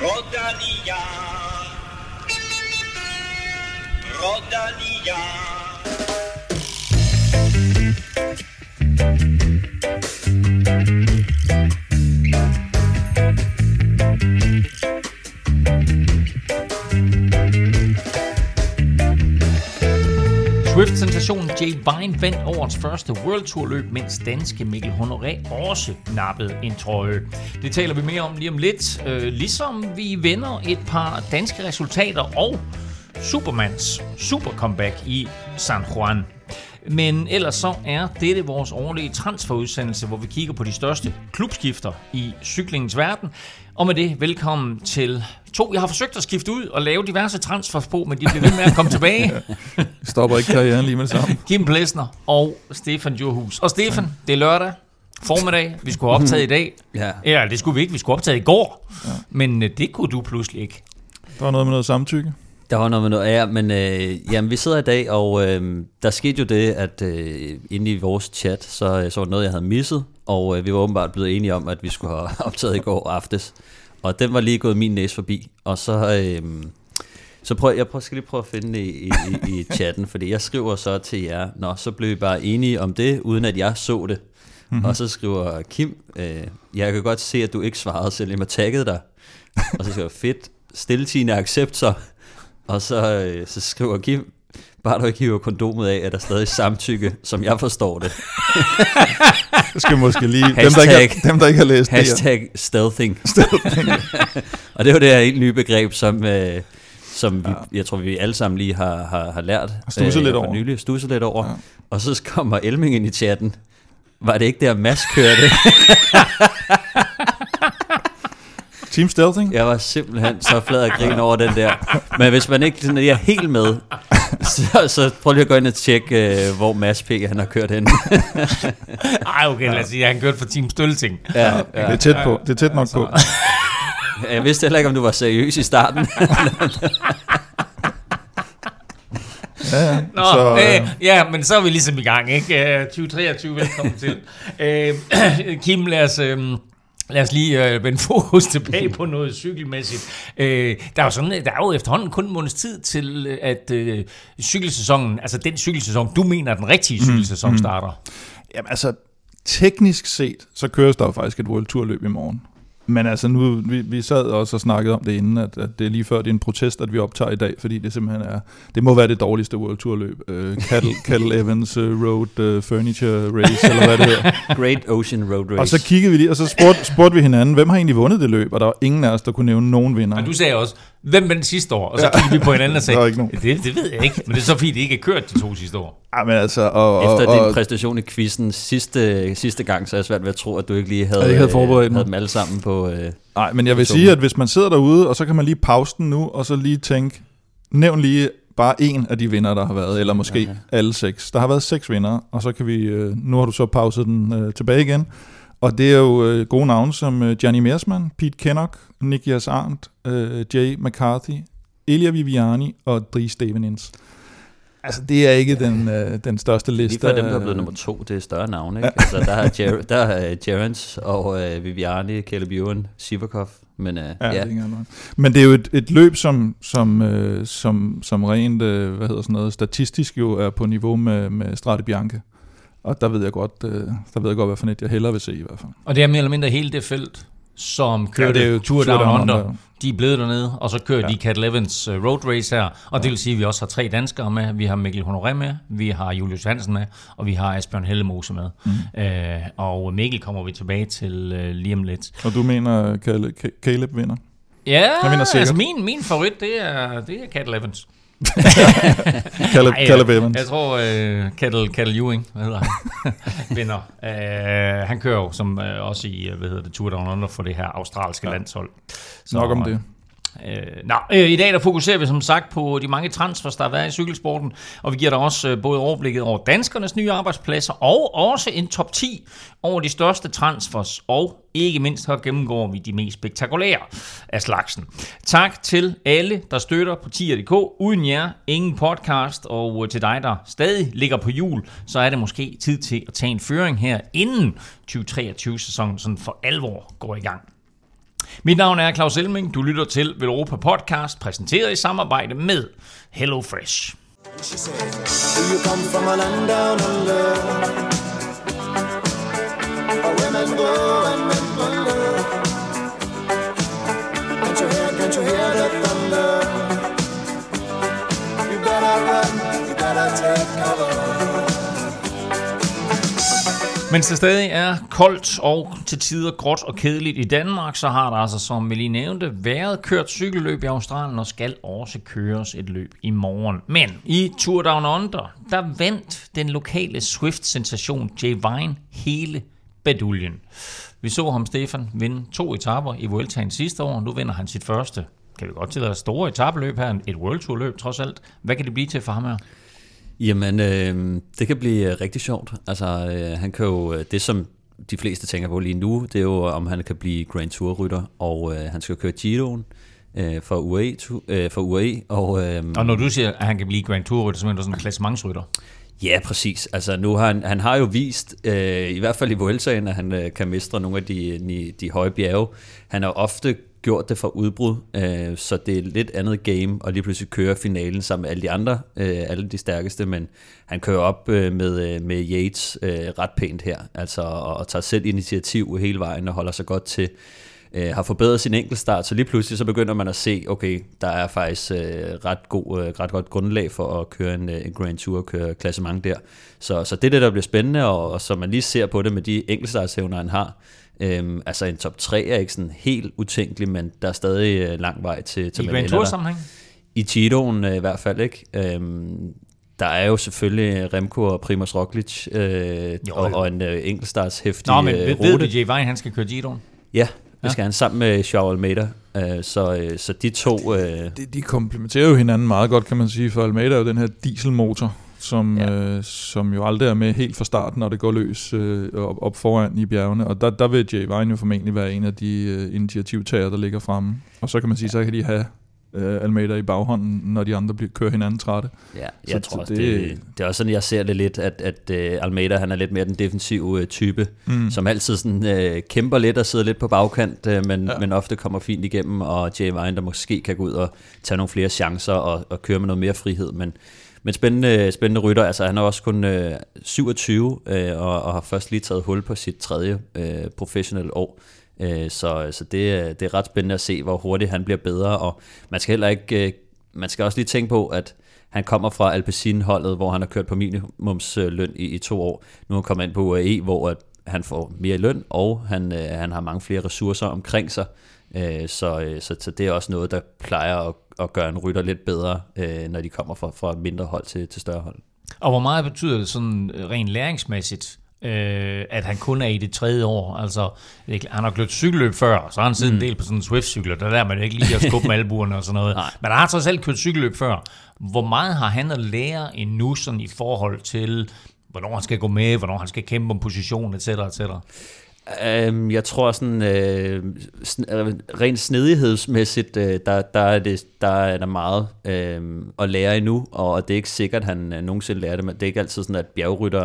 Rodalia. Rodalia. Swift-sensationen Jay Vine vandt årets første World Tour løb, mens danske Mikkel Honoré også nappede en trøje. Det taler vi mere om lige om lidt, øh, ligesom vi vender et par danske resultater og Supermans super comeback i San Juan. Men ellers så er dette vores årlige transferudsendelse, hvor vi kigger på de største klubskifter i cyklingens verden. Og med det, velkommen til to. Jeg har forsøgt at skifte ud og lave diverse transfers på, men de bliver ved med at komme tilbage. Stopper ikke karrieren lige med det samme. Kim Plesner og Stefan Johus. Og Stefan, det er lørdag formiddag. Vi skulle have optaget i dag. Ja. Ja, det skulle vi ikke. Vi skulle have optaget i går. Ja. Men øh, det kunne du pludselig ikke. Der var noget med noget samtykke. Der var noget med noget, ja, men øh, jamen, vi sidder i dag, og øh, der skete jo det, at øh, inde i vores chat, så, så var det noget, jeg havde misset, og øh, vi var åbenbart blevet enige om, at vi skulle have optaget i går aftes. Og den var lige gået min næse forbi, og så, øh, så prøv, jeg prøver, skal lige prøve at finde det i, i, i chatten, fordi jeg skriver så til jer, Nå, så blev vi bare enige om det, uden at jeg så det. Mm-hmm. Og så skriver Kim, øh, jeg kan godt se, at du ikke svarede, selvom jeg taggede dig. og så skriver fedt, stiltigende accept så. Og så, øh, så skriver Kim, bare du ikke hiver kondomet af, er der stadig samtykke, som jeg forstår det. Jeg skal måske lige... dem, der ikke har, dem, der ikke har læst det. Hashtag stealthing. og det var det her helt nye begreb, som, øh, som vi, jeg tror, vi alle sammen lige har, har, har lært. Studset lidt for over. Nylig, studset lidt over. Ja. Og så kommer Elming ind i chatten. Var det ikke der, Mads kørte? Team Stealthing? Jeg var simpelthen så flad af grin over den der. Men hvis man ikke sådan er helt med, så, så prøv lige at gå ind og tjekke, øh, hvor Mads P. han har kørt hen. Ej, okay, lad os sige, at han kørte for Team Stølting. ja, Det ja. er tæt på. Det er tæt nok på. Jeg vidste heller ikke, om du var seriøs i starten. Ja, ja. Nå, Så, øh, øh, ja, men så er vi ligesom i gang, ikke? Øh, 2023, velkommen til. Øh, Kim, lad os... Øh, Lad os lige øh, vende fokus tilbage på noget cykelmæssigt. Øh, der, er jo sådan, der er jo efterhånden kun en måneds tid til, at øh, cykelsæsonen, altså den cykelsæson, du mener, den rigtige cykelsæson starter. Jamen altså, teknisk set, så køres der jo faktisk et World Tour løb i morgen. Men altså nu, vi, vi sad også og snakkede om det inden, at, at det er lige før, det er en protest, at vi optager i dag, fordi det simpelthen er, det må være det dårligste World Tour løb. Uh, Cattle, Cattle Evans uh, Road uh, Furniture Race, eller hvad det hedder. Great Ocean Road Race. Og så kiggede vi lige, og så spurgte, spurgte vi hinanden, hvem har egentlig vundet det løb? Og der var ingen af os, der kunne nævne nogen vinder. Og du sagde også, hvem vandt sidste år? Og så kiggede vi på hinanden og sagde, Der ikke nogen. det, det ved jeg ikke, men det er så fint, det ikke er kørt de to sidste år. Ja, men altså, og, og, Efter din og, præstation i quizzen sidste, sidste gang, så er jeg svært ved at tro, at du ikke lige havde, Jeg ikke havde forberedt øh, mig. havde dem alle sammen på... Øh, Nej, men jeg vil sige, at hvis man sidder derude, og så kan man lige pause den nu, og så lige tænke, nævn lige bare en af de vinder, der har været, eller måske Okay. alle seks. Der har været seks vinder, og så kan vi, øh, nu har du så pauset den øh, tilbage igen, og det er jo øh, gode navne som øh, Gianni Meersmann, Pete Kennock, Nikias Arndt, øh, Jay McCarthy, Elia Viviani og Dries Stevenins. Altså, det er ikke den, øh, den største liste. lige før dem, der er af- blevet nummer to, det er større navne, ikke? Altså, der er, Jer- der er Gerrans og øh, Viviani, Caleb Ewan, Sivakov, men øh, Ja, ja, Det er Men det er jo et, et løb, som, som, øh, som, som rent øh, hvad hedder sådan noget, statistisk jo er på niveau med, med Strade Bianca. Og der ved jeg godt, øh, der ved jeg godt, hvad for net jeg hellere vil se i hvert fald. Og det er mere eller mindre hele det felt, som kørte det er ja, jo Tour Down, Down Under. Under. De er blevet dernede, og så kører ja. Ja. de Cat Evans uh, Road Race her. Og det vil sige, at vi også har tre danskere med. Vi har Mikkel Honoré med, vi har Julius Hansen med, og vi har Asbjørn Hellemose med. Mm. Uh, og Mikkel kommer vi tilbage til uh, lige om lidt. Og du mener, Caleb, vinder? Ja, sikkert. altså min, min favorit, det er, det er Cat Evans. Caleb, Ej, Caleb Evans. Jeg tror, uh, Kettle, Kettle Ewing, hvad hedder han, vinder. Uh, han kører jo som uh, også i, hvad hedder det, Tour Down Under for det her australske ja. landshold. Så, Nok om det. Øh, nå, øh, I dag der fokuserer vi som sagt på de mange transfers, der har været i cykelsporten, og vi giver dig også øh, både overblikket over danskernes nye arbejdspladser, og også en top 10 over de største transfers, og ikke mindst her gennemgår vi de mest spektakulære af slagsen. Tak til alle, der støtter på tier.dk. Uden jer, ingen podcast, og øh, til dig, der stadig ligger på jul, så er det måske tid til at tage en føring her, inden 2023-sæsonen sådan for alvor går i gang. Mit navn er Claus Elming. Du lytter til Velropa Podcast, præsenteret i samarbejde med HelloFresh. She said, Do you come from a land down under? Where women go and Mens det stadig er koldt og til tider gråt og kedeligt i Danmark, så har der altså, som vi lige nævnte, været kørt cykelløb i Australien og skal også køres et løb i morgen. Men i Tour Down Under, der vandt den lokale Swift-sensation Jay Vine hele baduljen. Vi så ham, Stefan, vinde to etaper i Vueltaen sidste år. Nu vinder han sit første, kan vi godt til store etabløb her, et World Tour løb trods alt. Hvad kan det blive til for ham her? Jamen, øh, det kan blive øh, rigtig sjovt. Altså, øh, han kan jo, øh, det som de fleste tænker på lige nu, det er jo, om han kan blive Grand Tour-rytter, og øh, han skal køre Giroen øh, for, UAE, øh, for UAE, og... Øh, Og når du siger, at han kan blive Grand Tour-rytter, så mener du sådan en klassementsrytter. Ja, præcis. Altså, nu har han, han har jo vist, øh, i hvert fald i Vueltaen, at han øh, kan mestre nogle af de, de, de høje bjerge. Han har ofte gjort det fra udbrud, øh, så det er et lidt andet game, og lige pludselig kører finalen sammen med alle de andre, øh, alle de stærkeste, men han kører op øh, med, øh, med Yates øh, ret pænt her, altså, og, og tager selv initiativ hele vejen og holder sig godt til øh, har forbedret sin enkeltstart, så lige pludselig så begynder man at se, okay, der er faktisk øh, ret, god, øh, ret godt grundlag for at køre en, øh, en Grand Tour og køre klassement der. Så, så det er det, der bliver spændende, og, og så man lige ser på det med de enkeltstartshævner, han har. Øhm, altså en top 3 er ikke sådan helt utænkelig, men der er stadig øh, lang vej til, til I Grand Tour sammenhæng? I Chidoen øh, i hvert fald, ikke? Øhm, der er jo selvfølgelig Remco og Primoz Roglic øh, Jo, og, og en øh, enkeltstartshæftig Nå, men øh, ved, ved du, Jay Vine, han skal køre Giroen? Ja, det skal han sammen med Joao Almeida. Øh, så, øh, så de to... Øh, De, de komplementerer jo hinanden meget godt, kan man sige, for Almeida er jo den her dieselmotor, som, Ja. ja. øh, som jo aldrig er med helt fra starten, når det går løs øh, op, op foran i bjergene. Og der, der vil Jay Vine jo formentlig være en af de øh, initiativtager, der ligger fremme. Og så kan man sige, så kan de have øh, Almeida i baghånden, når de andre bliver, kører hinanden trætte. Ja, Så- jeg så tror også, det- det, det er også sådan, jeg ser det lidt, at, at uh, Almeida han er lidt mere den defensive uh, type, mm. som altid sådan, uh, kæmper lidt og sidder lidt på bagkant, uh, men, ja. Ja. men ofte kommer fint igennem, og Jay Vine, der måske kan gå ud og tage nogle flere chancer og, og køre med noget mere frihed, men men spændende, spændende rytter, altså han er også kun øh, 27 øh, og, og har først lige taget hul på sit tredje øh, professionelle år. Øh, så så det, øh, det er ret spændende at se, hvor hurtigt han bliver bedre, og man skal heller ikke, øh, man skal også lige tænke på, at han kommer fra Alpecin-holdet, hvor han har kørt på minimumsløn i, i to år. Nu er han kommet ind på UAE, hvor at han får mere løn, og han, øh, han har mange flere ressourcer omkring sig. Øh, så, øh, så, så det er også noget, der plejer at, at gøre en rytter lidt bedre, øh, når de kommer fra, fra mindre hold til, til større hold. Og hvor meget betyder det sådan øh, rent læringsmæssigt, øh, at han kun er i det tredje år? Altså, han har kørt cykelløb før, så har han siddet mm. en del på sådan en Swift-cykler, der lærer man ikke lige at skubbe med albuerne og sådan noget. Nej. Men han har trods alt kørt cykelløb før. Hvor meget har han at lære endnu sådan i forhold til, hvornår han skal gå med, hvornår han skal kæmpe om position, etc. etc. Um, jeg tror sådan, øh, sn- øh, rent snedighedsmæssigt, øh, der, der, er det, der er der meget øh, at lære endnu, og det er ikke sikkert, at han øh, nogensinde lærer det, men det er ikke altid sådan, at bjergrytter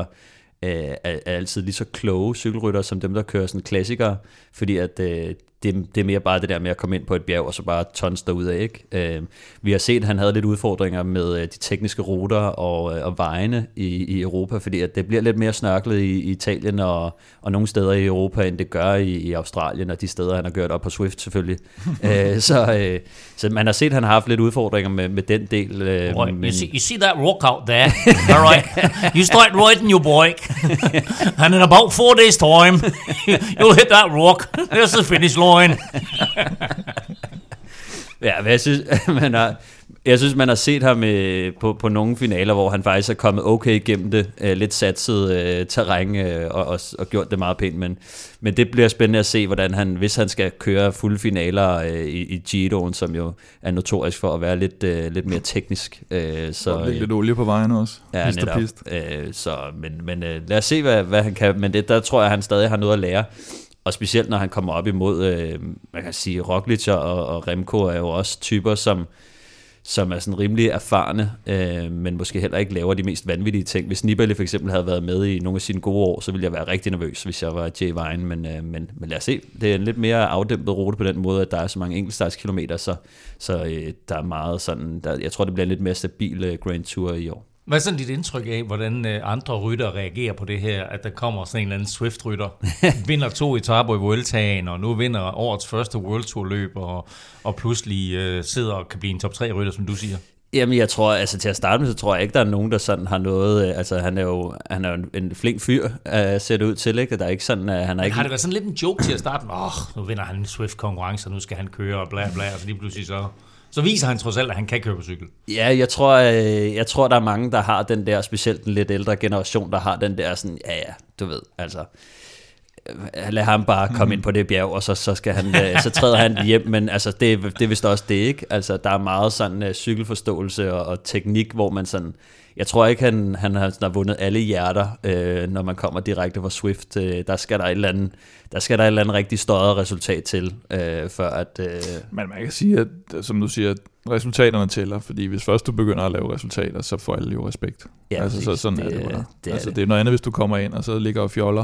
øh, er, er altid lige så kloge cykelrytter, som dem, der kører sådan klassikere, fordi at øh, det, det er mere bare det der med at komme ind på et bjerg, og så bare tons af, ikke? Øh, vi har set, at han havde lidt udfordringer med øh, de tekniske ruter og, øh, og vejene i, i Europa, fordi at det bliver lidt mere snørklet i, i Italien og, og nogle steder i Europa, end det gør i, i Australien, og de steder, han har kørt op på Swift selvfølgelig. øh, så, øh, så man har set, at han har haft lidt udfordringer med, med den del. Øh, Boy, you, see, you see that rock out there? All right. You start riding your bike, and in about four days' time, you'll hit that rock. There's the finish line. Ja, men jeg synes, man har, jeg synes, man har set ham øh, på, på nogle finaler, hvor han faktisk er kommet okay igennem det. Øh, lidt satset øh, terræn øh, og, og, og gjort det meget pænt. Men, men det bliver spændende at se, hvordan han, hvis han skal køre fulde finaler øh, i, i Giroen, som jo er notorisk for at være lidt, øh, lidt mere teknisk. Øh, så, Så, lidt, lidt olie på vejen også. Ja, Hist og netop. pist. Øh, så, men men øh, lad os se, hvad, hvad han kan. Men det, der tror jeg, han stadig har noget at lære. Og specielt når han kommer op imod, øh, man kan sige, Roglic og, og Remco er jo også typer, som, som er sådan rimelig erfarne, øh, men måske heller ikke laver de mest vanvittige ting. Hvis Nibali for eksempel havde været med i nogle af sine gode år, så ville jeg være rigtig nervøs, hvis jeg var Jay Vine, men, øh, men, men lad os se. Det er en lidt mere afdæmpet rute på den måde, at der er så mange enkeltstartskilometer, så, så øh, der er meget sådan, der, jeg tror, det bliver en lidt mere stabil øh, Grand Tour i år. Hvad er sådan dit indtryk af, hvordan øh, andre rytter reagerer på det her, at der kommer sådan en eller anden Swift-rytter, vinder to etaper i Vueltaen, og nu vinder årets første World Tour løb, og, og pludselig øh, sidder og kan blive en top 3 rytter, som du siger? Jamen, jeg tror, altså til at starte med, så tror jeg ikke, der er nogen, der sådan har noget, øh, altså han er jo, han er jo en, en flink fyr, uh, ser det ud til, ikke? Der er ikke sådan, uh, han er ikke... Har det været sådan lidt en joke til at starte med, åh, oh, nu vinder han en Swift-konkurrence, og nu skal han køre, og bla bla, og så lige pludselig så så viser han trods alt, at han kan køre på cykel. Ja, jeg tror, øh, jeg tror, der er mange, der har den der, specielt den lidt ældre generation, der har den der sådan, ja ja, du ved, altså, øh, lad ham bare komme ind på det bjerg, og så, så, skal han, øh, så træder han hjem, men altså, det, det er vist også det, ikke? Altså, der er meget sådan uh, cykelforståelse og, og teknik, hvor man sådan, jeg tror ikke, han, han har, har vundet alle hjerter, øh, når man kommer direkte fra Swift. Øh, der skal der et eller andet, der skal der et eller andet rigtig større resultat til, øh, før at... Øh... Men man kan sige, at som du siger, resultaterne tæller, fordi hvis først du begynder at lave resultater, så får alle jo respekt. Ja, altså, så, sådan det, er det bare. Det er, altså, det. det er noget andet, hvis du kommer ind, og så ligger og fjoller,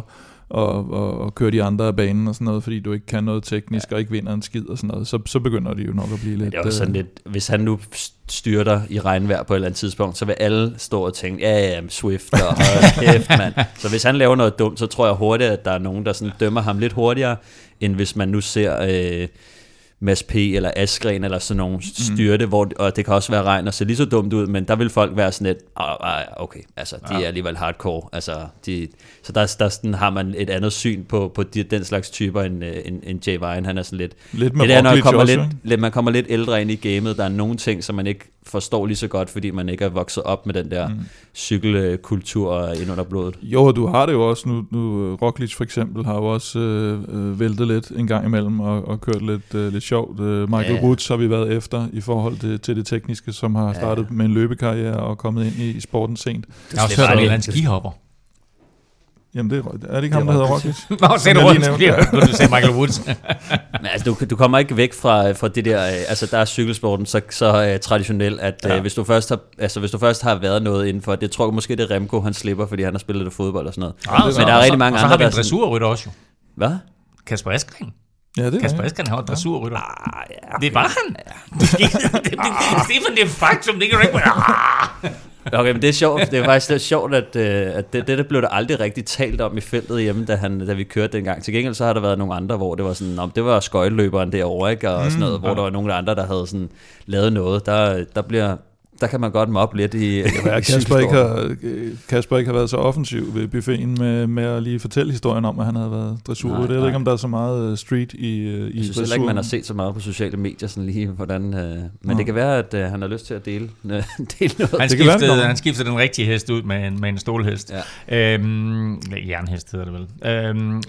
og, og, og kører de andre af banen og sådan noget, fordi du ikke kan noget teknisk ja. og ikke vinder en skid og sådan noget, så, så begynder de jo nok at blive lidt... det er jo sådan lidt, hvis han nu styrter i regnvejr på et eller andet tidspunkt, så vil alle stå og tænke, ja, ja, Swift og kæft, mand. Så hvis han laver noget dumt, så tror jeg hurtigt, at der er nogen, der sådan dømmer ham lidt hurtigere, end hvis man nu ser... Øh, Mads P. eller Askren eller sådan nogle styrte, mm. hvor, og det kan også være regn og se lige så dumt ud, men der vil folk være sådan lidt, okay, altså de ja. er alligevel hardcore, altså de, så der, der sådan, har man et andet syn på, på de, den slags typer end, øh, end, end Jay Vine, han er sådan lidt, lidt med det er, når man kommer, lidt, lidt, man kommer lidt ældre ind i gamet, der er nogle ting, som man ikke forstår lige så godt, fordi man ikke er vokset op med den der mm. Cykelkultur ind under blodet. Jo, du har det jo også nu. nu Roglic for eksempel har jo også øh, øh, væltet lidt en gang imellem og, og kørt lidt, øh, lidt sjovt. Øh, Michael ja. Woods har vi været efter i forhold til, til det tekniske, som har startet ja. med en løbekarriere og kommet ind i, i sporten sent. Jeg har også hørt, at han er skihopper. Jamen, det er, er det ikke ham, der hedder Roglic? Nå, se du rundt, du sagde Michael Woods. Men altså, du, du kommer ikke væk fra, fra det der, øh, altså der er cykelsporten så, så uh, traditionel, at ja. uh, hvis, du først har, altså, hvis du først har været noget indenfor, det tror jeg måske, det er Remco, han slipper, fordi han har spillet det fodbold og sådan noget. Ah, Men så, der er rigtig mange andre, der... Og så har vi en dressurrytter også jo. Hvad? Kasper Askren. Ja, det Kasper Esken har en dressurrytter. Ah, ja, okay. Det var han. Ja. Stefan, det er faktum, det kan du ikke... Okay, men det er sjovt. Det er faktisk lidt sjovt, at, øh, at det, det der blev der aldrig rigtig talt om i feltet hjemme, da, han, da vi kørte dengang. Til gengæld så har der været nogle andre, hvor det var sådan, om det var skøjteløberen derovre, ikke? Og sådan noget, mm, hvor der var nogle andre, der havde sådan lavet noget. Der, der bliver der kan man godt moppe lidt i, det kan være, Kasper, ikke har, Kasper ikke har været så offensiv ved buffeten med, med at lige fortælle historien om, at han havde været dressur. Nej, det er ikke, om der er så meget øh, street i, øh, i Jeg synes heller ikke, man har set så meget på sociale medier, sådan lige hvordan, uh, men ja. det kan være, at uh, han har lyst til at dele, dele noget. Han skiftede, han skiftede den rigtige hest ud med en, med en stålhest. Ja. Øhm, jernhest hedder det vel. Øhm,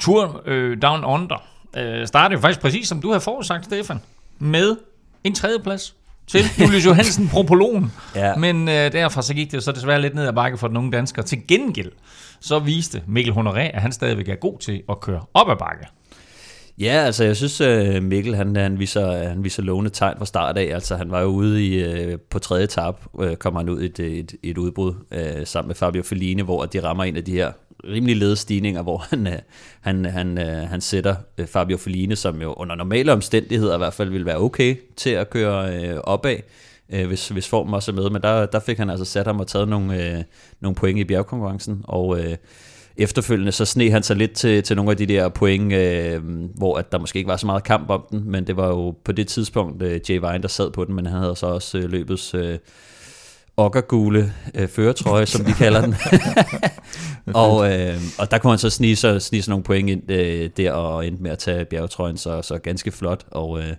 Tour øh, Down Under øh, startede faktisk præcis, som du har forudsagt, Stefan, med en tredjeplads til Julius Johansen Propologen. ja. Men øh, derfra så gik det så desværre lidt ned ad bakke for den unge dansker. Til gengæld så viste Mikkel Honoré, at han stadigvæk er god til at køre op ad bakke. Ja, altså jeg synes øh, Mikkel han, han, viser, han viser lovende tegn fra start af. Altså han var jo ude i, øh, på tredje etape, øh, kommer han ud i et, et, et udbrud sammen med Fabio Felline, hvor de rammer en af de her rimelig ledestigninger, hvor han, han, han, han sætter Fabio Felline, som jo under normale omstændigheder i hvert fald ville være okay til at køre uh, opad, hvis, hvis formen også er med. Men der, der fik han altså sat ham og taget nogle, nogle point i bjergkonkurrencen, og efterfølgende så sne han sig lidt til, til nogle af de der point, øh, hvor at der måske ikke var så meget kamp om den, men det var jo på det tidspunkt øh, Jay Vine, der sad på den, men han havde så også øh, løbets øh, okkergule øh, føretrøje, som de kalder den. og, øh, og der kunne han så snige, så, snige nogle point ind øh, der, og endte med at tage bjergetrøjen, så, så ganske flot, og øh,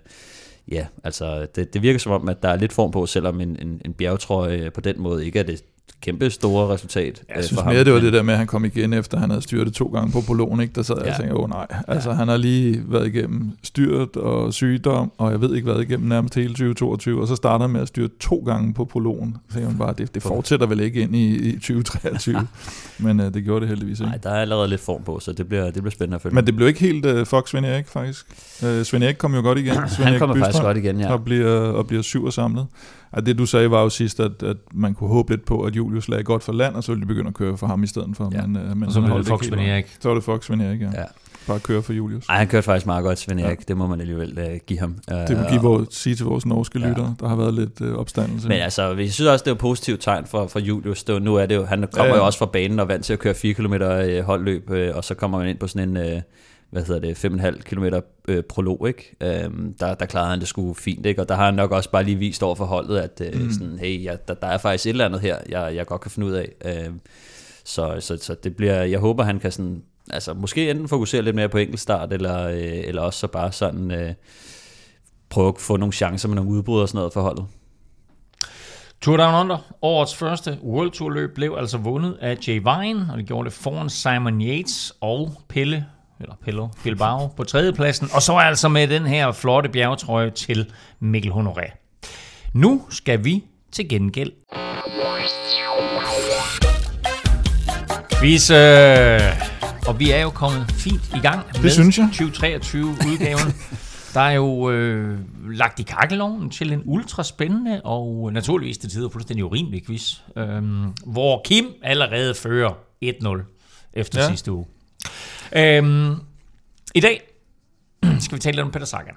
ja, altså det, det virker som om, at der er lidt form på, selvom en, en, en bjergetrøje på den måde ikke er det kæmpe store resultat øh, Jeg synes for ham. mere, det var det der med, at han kom igen efter, han havde styrtet to gange på Poloen, ikke? Der sad jeg Ja. og tænkte, åh nej, altså han har lige været igennem styrt og sygdom, og jeg ved ikke hvad igennem nærmest hele 2022, og så starter han med at styrte to gange på Poloen. Så tænkte bare, det, det fortsætter vel ikke ind i, i 2023, men uh, det gjorde det heldigvis ikke. Nej, der er allerede lidt form på, så det bliver, det bliver spændende at følge. Men det blev ikke helt uh, fuck Svend Erik, faktisk. Uh, Svend Erik kom jo godt igen. Svend han kommer faktisk godt igen, ja. Og bliver, og bliver syv og samlet. Og det du sagde var jo sidst, at, at man kunne håbe lidt på, at Julius lagde godt for land, og så ville de begynde at køre for ham i stedet for. Ja. Men, uh, men Og så holdt det ikke Fox. Erik. Så var det Fox Erik, ja. Ja. ja. Bare køre for Julius. Ej, han kørte faktisk meget godt, Svend Ja. Erik. Det må man alligevel uh, give ham. Det må Øh, give vores, sige til vores norske Ja. lyttere, der har været lidt øh, opstandelse. Men altså, jeg synes også, det er et positivt tegn for, for Julius. Det, var- nu er det jo, han kommer Ja, ja, ja. jo også fra banen og vant til at køre 4 km øh, holdløb, øh, og så kommer man ind på sådan en, øh, hvad hedder det, 5,5 km øh, prolog, ikke? Øhm, der, der klarede han det sgu fint, ikke? Og der har han nok også bare lige vist over for holdet, at øh, mm. sådan, hey, ja, der, der er faktisk et eller andet her, jeg, jeg godt kan finde ud af. Øhm, så, så, så det bliver, jeg håber, han kan sådan, altså måske enten fokusere lidt mere på enkeltstart, eller, øh, eller også så bare sådan øh, prøve at få nogle chancer med nogle udbrud og sådan noget for holdet. Tour Down Under, årets første World Tour løb, blev altså vundet af Jay Vine, og det gjorde det foran Simon Yates og Pelle, eller Pello Bilbao på tredjepladsen, og så altså med den her flotte bjergetrøje til Mikkel Honoré. Nu skal vi til gengæld. Vis, øh, og vi er jo kommet fint i gang med synes jeg. 2023-udgaven. Der er jo øh, lagt i kakkeloven til en ultra spændende og naturligvis til tider fuldstændig urimelig quiz, øhm, hvor Kim allerede fører 1-0 efter. Ja. sidste uge. Øhm, I dag skal vi tale lidt om Peter Sagan.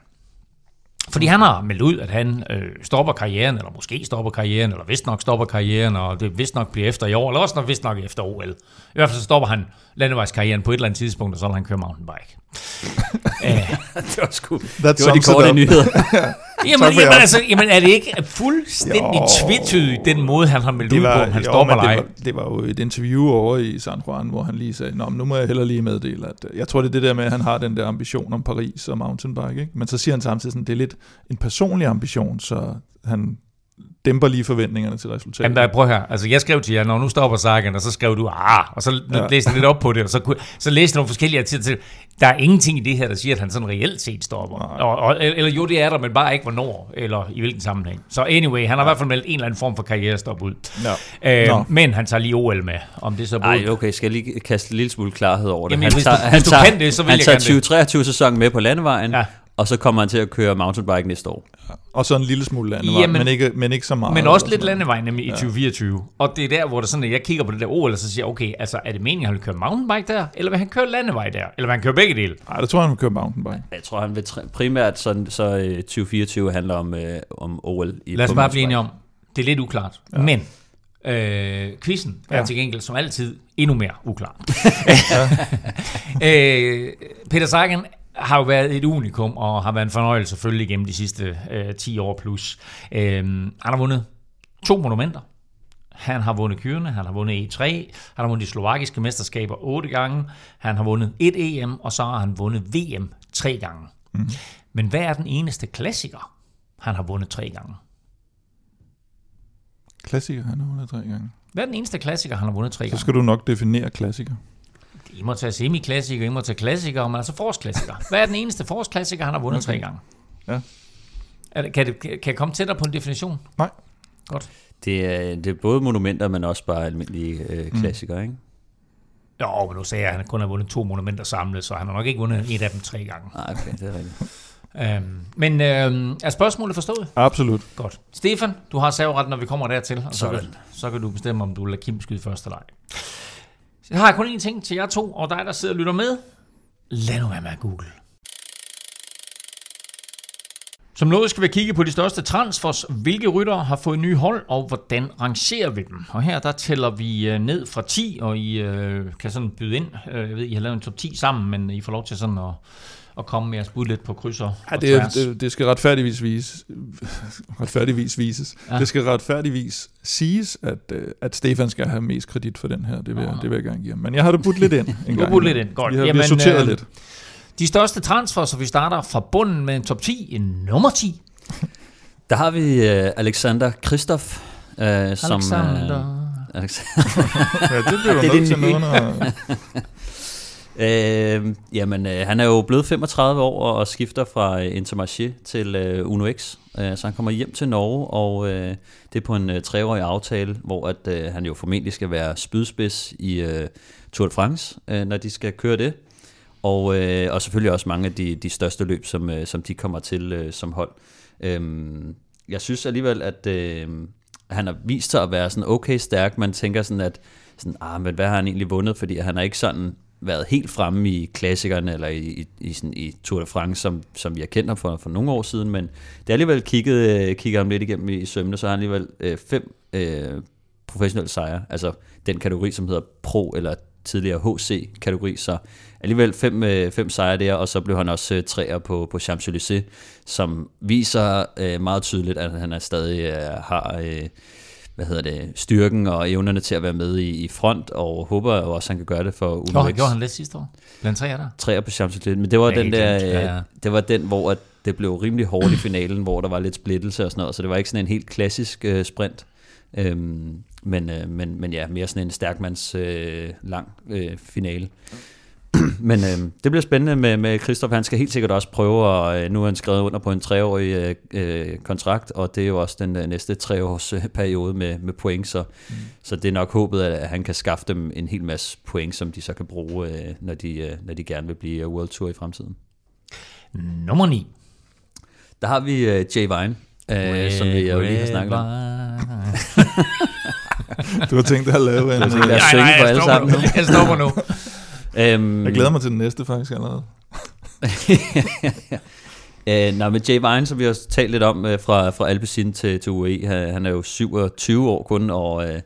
Fordi han har meldt ud, at han øh, stopper karrieren, eller måske stopper karrieren, eller vist nok stopper karrieren, og det vist nok bliver efter i år, eller også nok vist nok efter OL. I hvert fald så stopper han landevejskarrieren på et eller andet tidspunkt, og så vil han køre mountainbike. det var sgu That det var de korte nyheder. Jamen, jamen, altså, jamen, er det ikke fuldstændig tvetydigt, den måde, han har meldt ud på, om han jo, eller ej? det, var, det var jo et interview over i San Juan, hvor han lige sagde, Nå, nu må jeg heller lige meddele, at øh, jeg tror, det er det der med, at han har den der ambition om Paris og mountainbike, ikke? men så siger han samtidig sådan, det er lidt en personlig ambition, så han dæmper lige forventningerne til resultatet. Jamen, der, prøv her. Altså, jeg skrev til jer, når nu stopper Sagan, og så skrev du, ah, og så ja. Ja. læste jeg lidt op på det, og så, så læste jeg nogle forskellige artikler til. Der er ingenting i det her, der siger, at han sådan reelt set stopper. Nej. Og, og, eller jo, det er der, men bare ikke hvornår, eller i hvilken sammenhæng. Så anyway, han har i hvert fald meldt en eller anden form for karrierestop ud. Ja. Øh, Nå. men han tager lige OL med, om det så både... Ej, okay, skal jeg lige kaste en lille smule klarhed over det. Jamen, hvis du- hvis du kan det, så vil han jeg tager gerne 2023-sæsonen med på landevejen, Ja. ja. og så kommer han til at køre mountainbike næste år. Og så en lille smule landevej, Jamen- men, ikke, men ikke så meget. Men også og lidt landevej nemlig i 2024. Og det er der, hvor det sådan, at jeg kigger på det der OL, og så siger, okay, altså er det meningen, at han vil køre mountainbike der, eller vil han køre landevej der, eller vil han køre begge dele? Nej, det tror jeg, han vil køre mountainbike. Jeg tror, han vil primært sådan, så øh, 2024 handler om, øh, om OL. I, Lad os bare blive enige om, det er lidt uklart. Ja. Men øh, quizzen er Ja. til gengæld som altid endnu mere uklar. øh, Peter Sagan har jo været et unikum, og har været en fornøjelse selvfølgelig gennem de sidste øh, 10 år plus. Øh, han har vundet to monumenter. Han har vundet kyrene, han har vundet E3, han har vundet de slovakiske mesterskaber otte gange, han har vundet et EM, og så har han vundet VM tre gange. Mm. Men hvad er den eneste klassiker, han har vundet tre gange? Klassiker, han har vundet tre gange. Hvad er den eneste klassiker, han har vundet tre Så gange? skal du nok definere klassiker. I må tage semi-klassiker, I må tage klassikere, men altså forårsklassiker. Hvad er den eneste forårsklassiker, han har vundet okay. tre gange? Ja. Er det, kan, det, kan jeg komme tættere på en definition? Nej. Godt. Det er, det er både monumenter, men også bare almindelige øh, klassikere, ikke? Jo, men nu sagde jeg, at han kun har vundet to monumenter samlet, så han har nok ikke vundet et af dem tre gange. Nej, okay, det er rigtigt. Øhm, men øhm, er spørgsmålet forstået? Absolut. Godt. Stefan, du har serveretten, når vi kommer dertil, og så, kan, så kan du bestemme, om du vil lade Kim skyde første eller ej. Så har jeg kun én ting til jer to, og dig, der sidder og lytter med. Lad nu være med at google. Som noget skal vi kigge på de største transfers. Hvilke ryttere har fået nye hold, og hvordan rangerer vi dem? Og her der tæller vi øh, ned fra 10, og I øh, kan sådan byde ind. Øh, jeg ved, I har lavet en top 10 sammen, men I får lov til sådan at, at komme med jeres bud lidt på krydser Ja, og det, er- tværs. det, det skal retfærdigvis vises. retfærdigvis vises. Ja. Ja. Det skal retfærdigvis siges, at, øh, at Stefan skal have mest kredit for den her. Det vil, jeg, det vil jeg gerne give ham. Men jeg har det budt lidt ind. En Du har budt lidt ind. Godt. Vi har, vi Jamen, har sorteret øh, lidt. De største transfer, så vi starter fra bunden med en top 10, en nummer 10. Der har vi øh, Alexander Kristoff, øh, som, øh, Alexander. Alex. Ja, det bliver Det er nødt til noget, når... Øh, jamen, øh, han er jo blevet 35 år og skifter fra øh, Intermarché til øh, Uno X. Øh, så han kommer hjem til Norge, og øh, det er på en øh, treårig aftale, hvor at, øh, han jo formentlig skal være spydspids i øh, Tour de France, øh, når de skal køre det. Og, øh, og selvfølgelig også mange af de, de største løb, som, øh, som de kommer til øh, som hold. Øh, jeg synes alligevel, at øh, han har vist sig at være sådan okay stærk. Man tænker sådan, at sådan, ah, men hvad har han egentlig vundet? Fordi han er ikke sådan været helt fremme i klassikerne eller i, i, i, sådan, i Tour de France, som, som vi har kendt ham for, for nogle år siden, men det er alligevel kigget, øh, kigger ham lidt igennem i sømne, så har han alligevel øh, fem øh, professionelle sejre, altså den kategori, som hedder Pro eller tidligere HC-kategori, så alligevel fem, øh, fem sejre der, og så blev han også øh, træer på, på Champs-Élysées, som viser øh, meget tydeligt, at han er stadig øh, har øh, hvad hedder det, styrken og evnerne til at være med i, i front, og håber jo også, at han kan gøre det for Uno Gjorde han, gjorde han lidt sidste år? Blandt tre af der? Træer på Champs-Élysées, men det var, Ja, den der, glemt. Ja, ja. det var den, hvor at det blev rimelig hårdt i finalen, hvor der var lidt splittelse og sådan noget, så det var ikke sådan en helt klassisk øh, sprint. Øhm, men, øh, men, men ja, mere sådan en stærkmands øh, lang øh, finale. men øh, det bliver spændende med, med Christoph. Han skal helt sikkert også prøve, og øh, nu har han skrevet under på en treårig øh, øh, kontrakt, og det er jo også den øh, næste treårs øh, periode med, med point, så, mm. så det er nok håbet, at, at han kan skaffe dem en hel masse point, som de så kan bruge, øh, når, de, øh, når de gerne vil blive World Tour i fremtiden. Nummer 9. Der har vi øh, Jay Vine, øh, som vi jo lige har snakket om. Du har tænkt dig at lave en... har tænkt dig at synge for jeg alle sammen nu. Jeg stopper nu. Øhm, Jeg glæder mig til den næste faktisk allerede. Øh, nej, men Jay Vine, som vi har talt lidt om øh, fra, fra Alpecin til, til UE, han, han er jo 27 år kun, og, øh,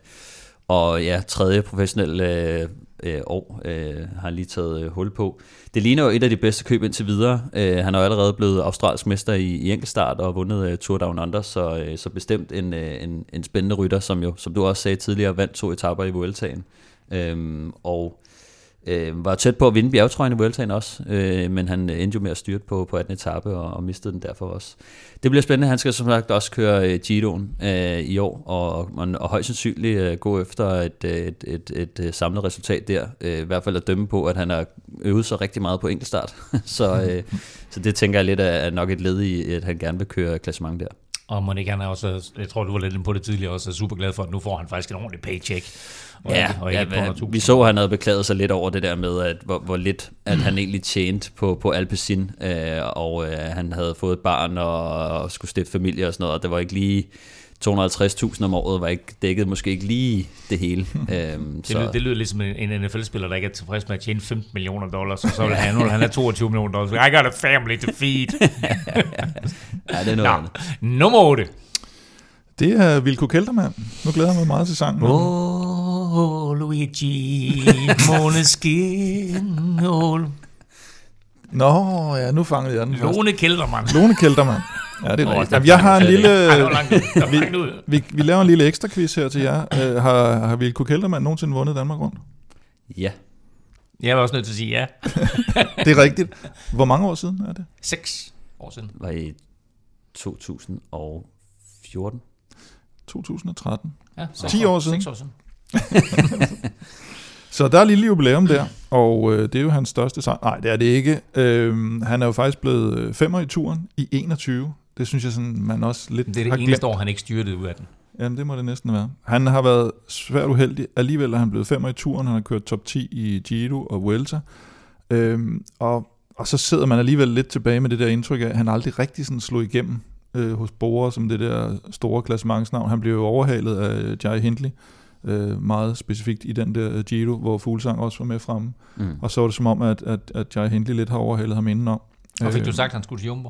og ja, tredje professionel øh, øh, år øh, har han lige taget øh, hul på. Det ligner jo et af de bedste køb indtil videre. Øh, han er jo allerede blevet australsk mester i, i enkeltstart og vundet øh, Tour Down Under, så, øh, så bestemt en, øh, en, en spændende rytter, som jo, som du også sagde tidligere, vandt to etapper i Vueltaen. Øhm, og øh, var tæt på at vinde bjergetrøjen i Vueltaen også, øh, men han endte jo med at styrte på, på 18. etape og, og mistede den derfor også. Det bliver spændende. Han skal som sagt også køre øh, Giroen øh, i år, og, og, og højst sandsynligt øh, gå efter et, øh, et, et, et, et samlet resultat der. Øh, I hvert fald at dømme på, at han har øvet sig rigtig meget på enkeltstart. så, øh, så det tænker jeg lidt er, er nok et led i, at han gerne vil køre klassement der. Og Monika, han er også, jeg tror, du var lidt inde på det tidligere, også er super glad for, at nu får han faktisk en ordentlig paycheck. Og Ja, ikke, og ja ikke par vi så, at han havde beklaget sig lidt over det der med, at hvor, hvor lidt at han egentlig tjente på, på Alpecin, øh, og øh, han havde fået et barn og, og skulle stifte familie og sådan noget, og det var ikke lige 250.000 om året, var ikke dækket måske ikke lige det hele. øhm, Det, lyder, det lyder ligesom en, NFL-spiller, der ikke er tilfreds med at tjene 15 millioner dollars, og så vil han, han have 22 millioner dollars. I got a family to feed. ja, det er noget Nå, nummer 8. Det er Vilko Keltermann. Nu glæder jeg mig meget til sangen. Åh, oh, Luigi, måneskin, oh, Nå, ja, nu fangede jeg den først. Lone Kældermann. Lone Keltermann. Ja, det er rigtigt. Jamen, jeg har en lille... Ej, det var langt ud. Det var langt ud. Vi, vi laver en lille ekstra quiz her til jer. Uh, har, har Vilko Keltermann nogensinde vundet Danmark rundt? Ja, Jeg var også nødt til at sige ja. Det er rigtigt. Hvor mange år siden er det? 6 år siden. var i 2014. 2013. Ja, 10 år siden. 6 år siden. Så der er lille jubilæum der, og øh, det er jo hans største sejr. Nej, det er det ikke. Øh, han er jo faktisk blevet øh, femmer i turen i 21. Det synes jeg sådan, man også lidt Det er det eneste år, han ikke styrtede ud af den. Jamen, det må det næsten være. Han har været svært uheldig. Alligevel er han blevet femmer i turen. Han har kørt top 10 i Giro og Vuelta. Øhm, og, og så sidder man alligevel lidt tilbage med det der indtryk af, at han aldrig rigtig sådan slog igennem øh, hos Bora som det der store klassementsnavn. Han blev jo overhalet af Jai Hindley, øh, meget specifikt i den der Giro, hvor Fuglsang også var med fremme. Mm. Og så var det som om, at, at, at Jai Hindley lidt har overhalet ham indenom. Og fik Øh, du sagt, at han skulle til Jumbo?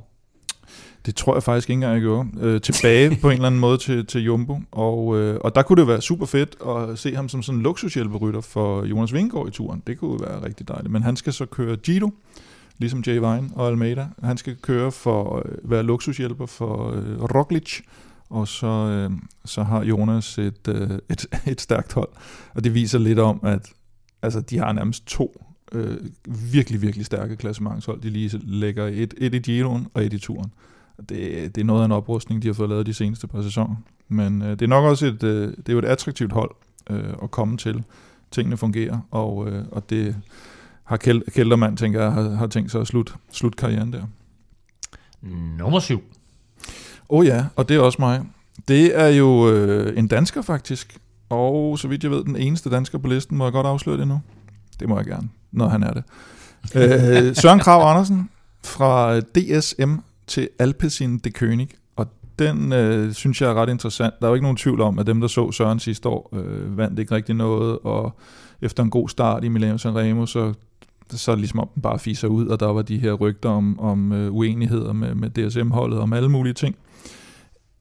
det tror jeg faktisk ikke engang, jeg gjorde. Øh, tilbage på en eller anden måde til, til Jumbo. Og, øh, og der kunne det være super fedt at se ham som sådan en luksushjælperytter for Jonas Vingegaard i turen. Det kunne være rigtig dejligt. Men han skal så køre Giro, ligesom Jay Vine og Almeida. Han skal køre for at øh, være luksushjælper for øh, Roglic. Og så, øh, så har Jonas et, øh, et, et stærkt hold. Og det viser lidt om, at altså, de har nærmest to øh, virkelig, virkelig stærke klassementshold. De lige lægger et, et i Giroen og et i turen. Det, det er noget af en oprustning, de har fået lavet de seneste par sæsoner. Men øh, det er nok også et, øh, det er jo et attraktivt hold øh, at komme til. Tingene fungerer, og, øh, og det har Kel- tænker jeg, har, har tænkt sig at slutte slut karrieren der. Nummer syv. Oh ja, og det er også mig. Det er jo øh, en dansker faktisk, og så vidt jeg ved, den eneste dansker på listen. Må jeg godt afsløre det nu? Det må jeg gerne, når han er det. øh, Søren Krav Andersen fra DSM til Alpecin de König, og den øh, synes jeg er ret interessant. Der er jo ikke nogen tvivl om, at dem, der så Søren sidste år, øh, vandt ikke rigtig noget, og efter en god start i Milano Sanremo, så så ligesom om den bare fiser ud, og der var de her rygter om, om øh, uenigheder med, med DSM-holdet, om alle mulige ting.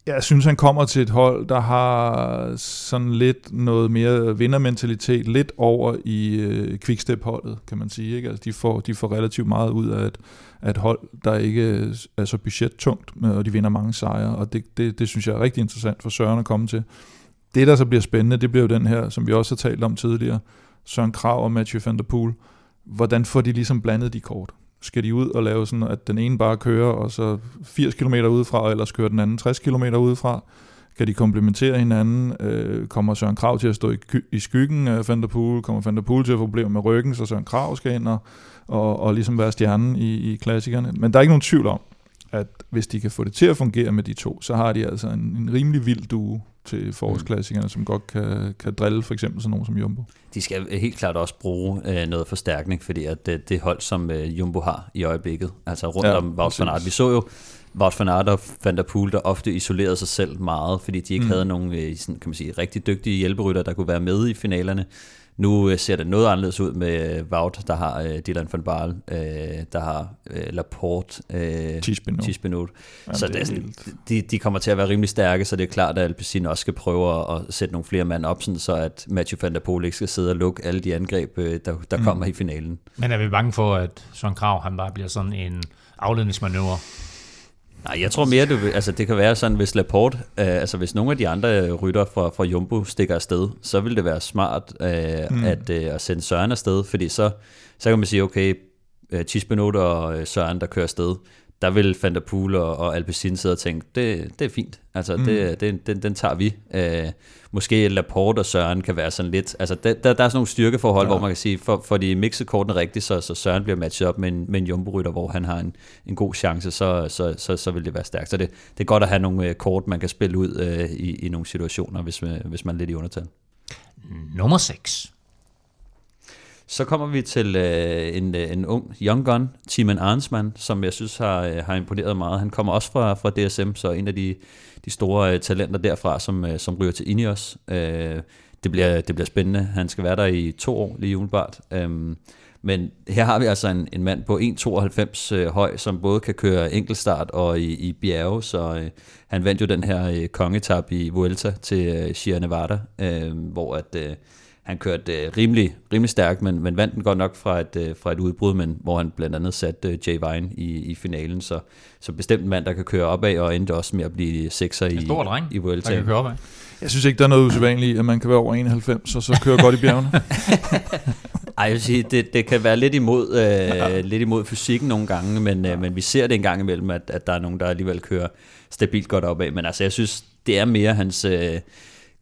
Jeg synes, han kommer til et hold, der har sådan lidt noget mere vindermentalitet, lidt over i øh, quickstep-holdet, kan man sige. Ikke? Altså, de, får, de får relativt meget ud af et, af et hold, der ikke øh, er så budgettungt, øh, og de vinder mange sejre, og det, det, det synes jeg er rigtig interessant for Søren at komme til. Det, der så bliver spændende, det bliver jo den her, som vi også har talt om tidligere, Søren Krav og Mathieu van der Poel. Hvordan får de ligesom blandet de kort? Skal de ud og lave sådan, at den ene bare kører, og så 80 km udefra, og ellers kører den anden 60 km udefra? Kan de komplementere hinanden? Øh, kommer Søren Krav til at stå i, i skyggen af Van der Poel? Kommer Van der Poel til at få problemer med ryggen, så Søren Krav skal ind og, og, og ligesom være stjernen i, i klassikerne? Men der er ikke nogen tvivl om, at hvis de kan få det til at fungere med de to, så har de altså en, en rimelig vild duo til forårsklassikerne, mm. som godt kan, kan drille for eksempel sådan nogen som Jumbo. De skal helt klart også bruge øh, noget forstærkning, fordi at det, det hold, som øh, Jumbo har i øjeblikket, altså rundt ja, om Wout van Aert. Vi så jo Wout van Aert og Van der Poel, der ofte isolerede sig selv meget, fordi de ikke mm. havde nogen øh, sådan, kan man sige, rigtig dygtige hjælperytter, der kunne være med i finalerne. Nu øh, ser det noget anderledes ud med øh, Wout, der har øh, Dylan van Baal, øh, der har øh, Laporte, øh, Tispinot. Så det er sådan, de, de kommer til at være rimelig stærke, så det er klart, at Alpecin også skal prøve at, sætte nogle flere mand op, sådan, så at Mathieu van der Poel ikke skal sidde og lukke alle de angreb, øh, der, der mm. kommer i finalen. Men er vi bange for, at Søren Krav han bare bliver sådan en afledningsmanøvre? Nej, jeg tror mere, du, altså det kan være sådan, hvis Laporte, øh, altså hvis nogle af de andre rytter fra, fra Jumbo stikker afsted, så vil det være smart øh, mm. at, øh, at sende Søren afsted, fordi så, så kan man sige, okay, øh, Tisbenot og øh, Søren, der kører afsted, der vil Van der Poel og, og Alpecin sidde og tænke, det, det er fint, altså mm. det, det, den, den tager vi. Øh, måske Laporte og Søren kan være sådan lidt, altså der, der, der er sådan nogle styrkeforhold, ja. hvor man kan sige, for, for de mixet kortene rigtigt, så, så Søren bliver matchet op med en, med en jumbo hvor han har en, en god chance, så, så, så, så vil det være stærkt. Så det, det er godt at have nogle øh, kort, man kan spille ud øh, i, i nogle situationer, hvis, hvis man er lidt i undertal. Nummer 6. Så kommer vi til øh, en, øh, en ung young gun, Timon Arnsman, som jeg synes har, øh, har imponeret meget. Han kommer også fra, fra DSM, så en af de, de store øh, talenter derfra, som, øh, som ryger til Ineos. Øh, det, bliver, det bliver spændende. Han skal være der i to år lige umiddelbart. Øh, men her har vi altså en, en mand på 1,92 øh, høj, som både kan køre enkeltstart og i, i bjerge, så øh, han vandt jo den her øh, kongetab i Vuelta til øh, Sierra Nevada, øh, hvor at... Øh, han kørte øh, rimelig, rimelig stærkt, men, men vandt den godt nok fra et, øh, fra et udbrud, men hvor han blandt andet satte øh, Jay Vine i, i finalen. Så, så bestemt en mand, der kan køre opad, og endte også med at blive sekser i, stor dreng, i Vuelta. Der kan køre opad. Jeg synes ikke, der er noget usædvanligt at man kan være over 91, og så køre godt i bjergene. Ej, jeg vil sige, det, det kan være lidt imod, øh, ja. lidt imod fysikken nogle gange, men, øh, men vi ser det en gang imellem, at, at der er nogen, der alligevel kører stabilt godt opad. Men altså, jeg synes, det er mere hans... Øh,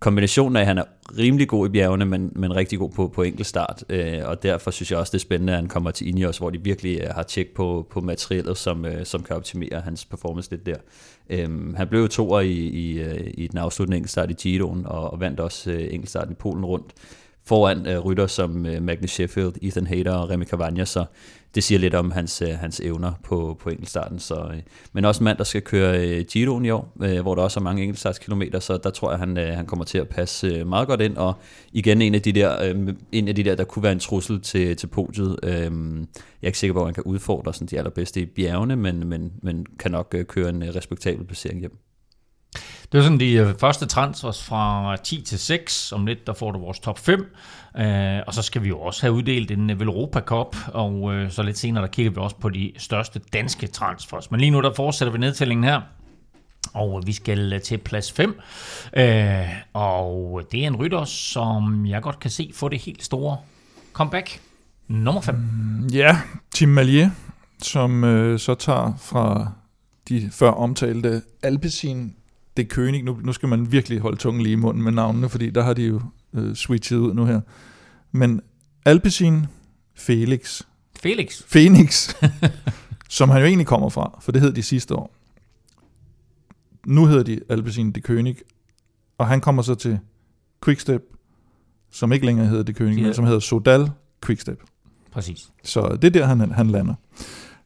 kombinationen af, at han er rimelig god i bjergene, men, men rigtig god på, på enkeltstart, øh, og derfor synes jeg også, det er spændende, at han kommer til Ineos, hvor de virkelig øh, har tjek på, på materialet, som, øh, som kan optimere hans performance lidt der. Øh, han blev jo toer i, i, øh, i den afsluttende enkeltstart i Giroen, og, og vandt også øh, enkeltstarten i Polen rundt, foran øh, rytter som øh, Magnus Sheffield, Ethan Hayter og Remy Cavagna, så det siger lidt om hans, øh, hans evner på, på enkeltstarten. Så, øh, men også en mand, der skal køre øh, Giroen i år, øh, hvor der også er mange enkeltstartskilometer, så der tror jeg, han, øh, han kommer til at passe øh, meget godt ind, og igen en af de der, øh, en af de der, der kunne være en trussel til, til podiet. Øh, jeg er ikke sikker på, at han kan udfordre sådan de allerbedste i bjergene, men, men, men kan nok øh, køre en øh, respektabel placering hjem. Det var sådan de øh, første transfers fra 10 til 6. Om lidt, der får du vores top 5. Øh, og så skal vi jo også have uddelt en øh, Velropa Cup, og øh, så lidt senere, der kigger vi også på de største danske transfers. Men lige nu, der fortsætter vi nedtællingen her. Og øh, vi skal til plads 5. Uh, og det er en rytter, som jeg godt kan se få det helt store comeback. Nummer 5. Mm, ja, Tim Malier, som så tager fra de før omtalte Alpecin det König, nu, nu skal man virkelig holde tungen lige i munden med navnene, fordi der har de jo øh, switchet ud nu her. Men Alpecin Felix, Felix. Phoenix, som han jo egentlig kommer fra, for det hed de sidste år. Nu hedder de Alpecin de König, og han kommer så til Quickstep, som ikke længere hedder de König, men som hedder Sodal Quickstep. Præcis. Så det er der, han, han lander.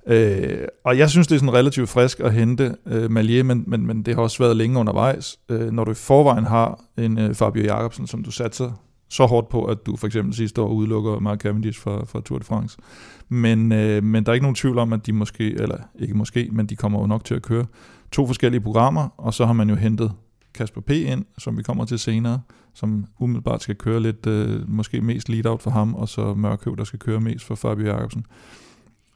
Øh, og jeg synes, det er sådan relativt frisk at hente øh, Malier, men, men, men det har også været længe undervejs. Øh, når du i forvejen har en øh, Fabio Jacobsen, som du satser så hårdt på, at du for eksempel sidste år udelukker Mark Cavendish fra, fra Tour de France. Men, øh, men der er ikke nogen tvivl om, at de måske, eller ikke måske, men de kommer jo nok til at køre to forskellige programmer, og så har man jo hentet Kasper P. ind, som vi kommer til senere, som umiddelbart skal køre lidt, øh, måske mest lead-out for ham, og så Mørkøv, der skal køre mest for Fabio Jacobsen.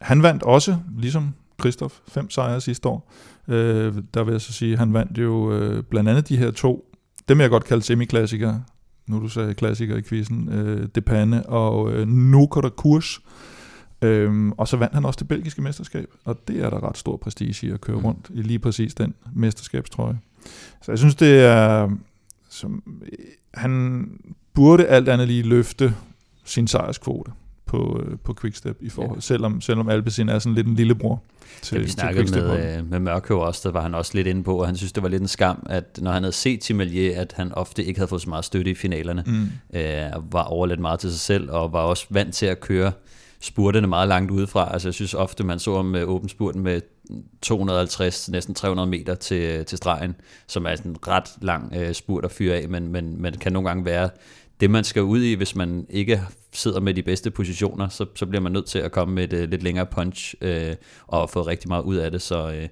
Han vandt også, ligesom Kristoff, fem sejre sidste år. Øh, der vil jeg så sige, han vandt jo øh, blandt andet de her to, dem jeg godt kalde semiklassikere, nu du sagde klassikere i quizzen, øh, Depane og øh, Nukota Kurs. Øhm, og så vandt han også det belgiske mesterskab, og det er der ret stor prestige i at køre rundt i lige præcis den mesterskabstrøje. Så jeg synes, det er... Som, han burde alt andet lige løfte sin sejrskvote på, øh, på Quickstep i forhold, ja. selvom, selvom Alpecin er sådan lidt en lillebror til, Ja, vi til snakkede Quickstep-holdet. med, øh, med Mørkøv også, der var han også lidt inde på, og han synes, det var lidt en skam, at når han havde set Timalier, at han ofte ikke havde fået så meget støtte i finalerne, Mm. øh, var over lidt meget til sig selv, og var også vant til at køre spurterne meget langt udefra. Altså jeg synes ofte, man så ham med åben spurten med 250, næsten 300 meter til, til stregen, som er sådan en ret lang øh, spurt at fyre af, men, men, men kan nogle gange være det, man skal ud i, hvis man ikke sidder med de bedste positioner, så, så bliver man nødt til at komme med et øh, lidt længere punch øh, og få rigtig meget ud af det. Så, øh,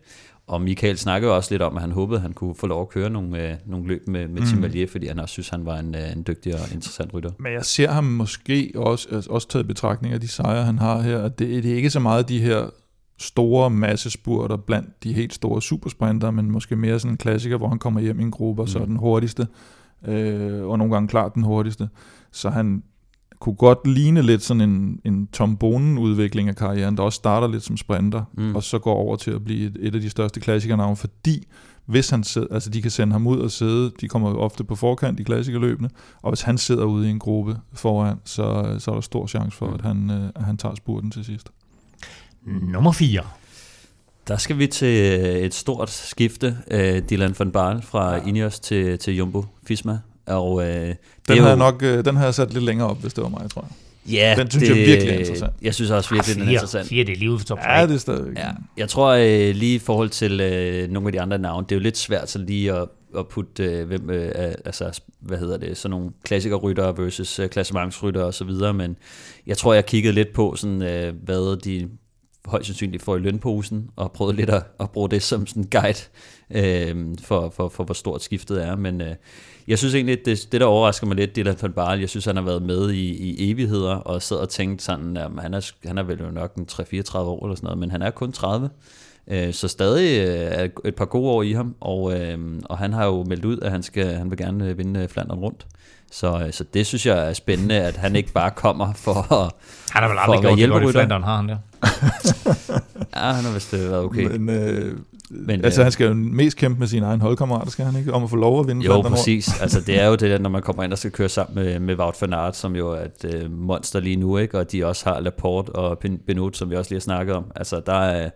og Michael snakkede også lidt om, at han håbede, at han kunne få lov at køre nogle, øh, nogle løb med, med Mm. Tim Valier, fordi han også synes, han var en, øh, en dygtig og interessant rytter. Men jeg ser ham måske også, altså også taget i betragtning af de sejre, han har her, at det, det er ikke så meget de her store massespurter blandt de helt store supersprinter, men måske mere sådan en klassiker, hvor han kommer hjem i en gruppe, og så er Mm. den hurtigste, øh, og nogle gange klart den hurtigste. Så han kunne godt ligne lidt sådan en, en Tom Bonen-udvikling af karrieren, der også starter lidt som sprinter, Mm. og så går over til at blive et, et af de største klassikernavne, fordi hvis han sidder, altså de kan sende ham ud og sidde, de kommer jo ofte på forkant i klassikerløbene, og hvis han sidder ude i en gruppe foran, så, så er der stor chance for, Mm. at han, øh, at han tager spurten til sidst. Nummer 4. Der skal vi til øh, et stort skifte. Øh, Dylan van Baarle fra ja. Ineos til, til Jumbo Fisma. Og, øh, det Den har, jo- jeg nok, øh, den har jeg sat lidt længere op, hvis det var mig, tror jeg. Ja, Den synes jeg virkelig er interessant. Jeg synes også virkelig, den er 4, interessant. 4 det er lige for top 3. Ja, det er stadig. Ja, jeg tror øh, lige i forhold til øh, nogle af de andre navne, det er jo lidt svært så lige at, at putte, øh, hvem, øh, altså, hvad hedder det, sådan nogle klassikerryttere versus øh, klassementsryttere og så videre, men jeg tror, jeg kiggede lidt på, sådan, øh, hvad de højst sandsynligt får i lønposen, og prøvet lidt at, at bruge det som sådan en guide øh, for, for, for, hvor stort skiftet er, men øh, jeg synes egentlig, det, det der overrasker mig lidt, det er van Barl. jeg synes, han har været med i, i evigheder, og sad og tænkt sådan, at han er, han er vel jo nok en 3-34 år eller sådan noget, men han er kun 30, Øh, Så stadig øh, et par gode år i ham, og, øh, og han har jo meldt ud, at han, skal, han vil gerne vinde Flandern rundt. Så, øh, så det synes jeg er spændende, at han ikke bare kommer for at... Han har vel aldrig gjort det godt i. Flandern, har han det? Ja, han har vist øh, været okay. Men, øh, Men, altså, øh, han skal jo mest kæmpe med sine egne holdkammerater, skal han ikke? Om at få lov at vinde Jo, Flandern præcis. Altså, det er jo det der, når man kommer ind og skal køre sammen med, med Wout van Aert, som jo er et øh, monster lige nu, ikke? og de også har Laporte og Ben- Benot, som vi også lige har snakket om. Altså, der er,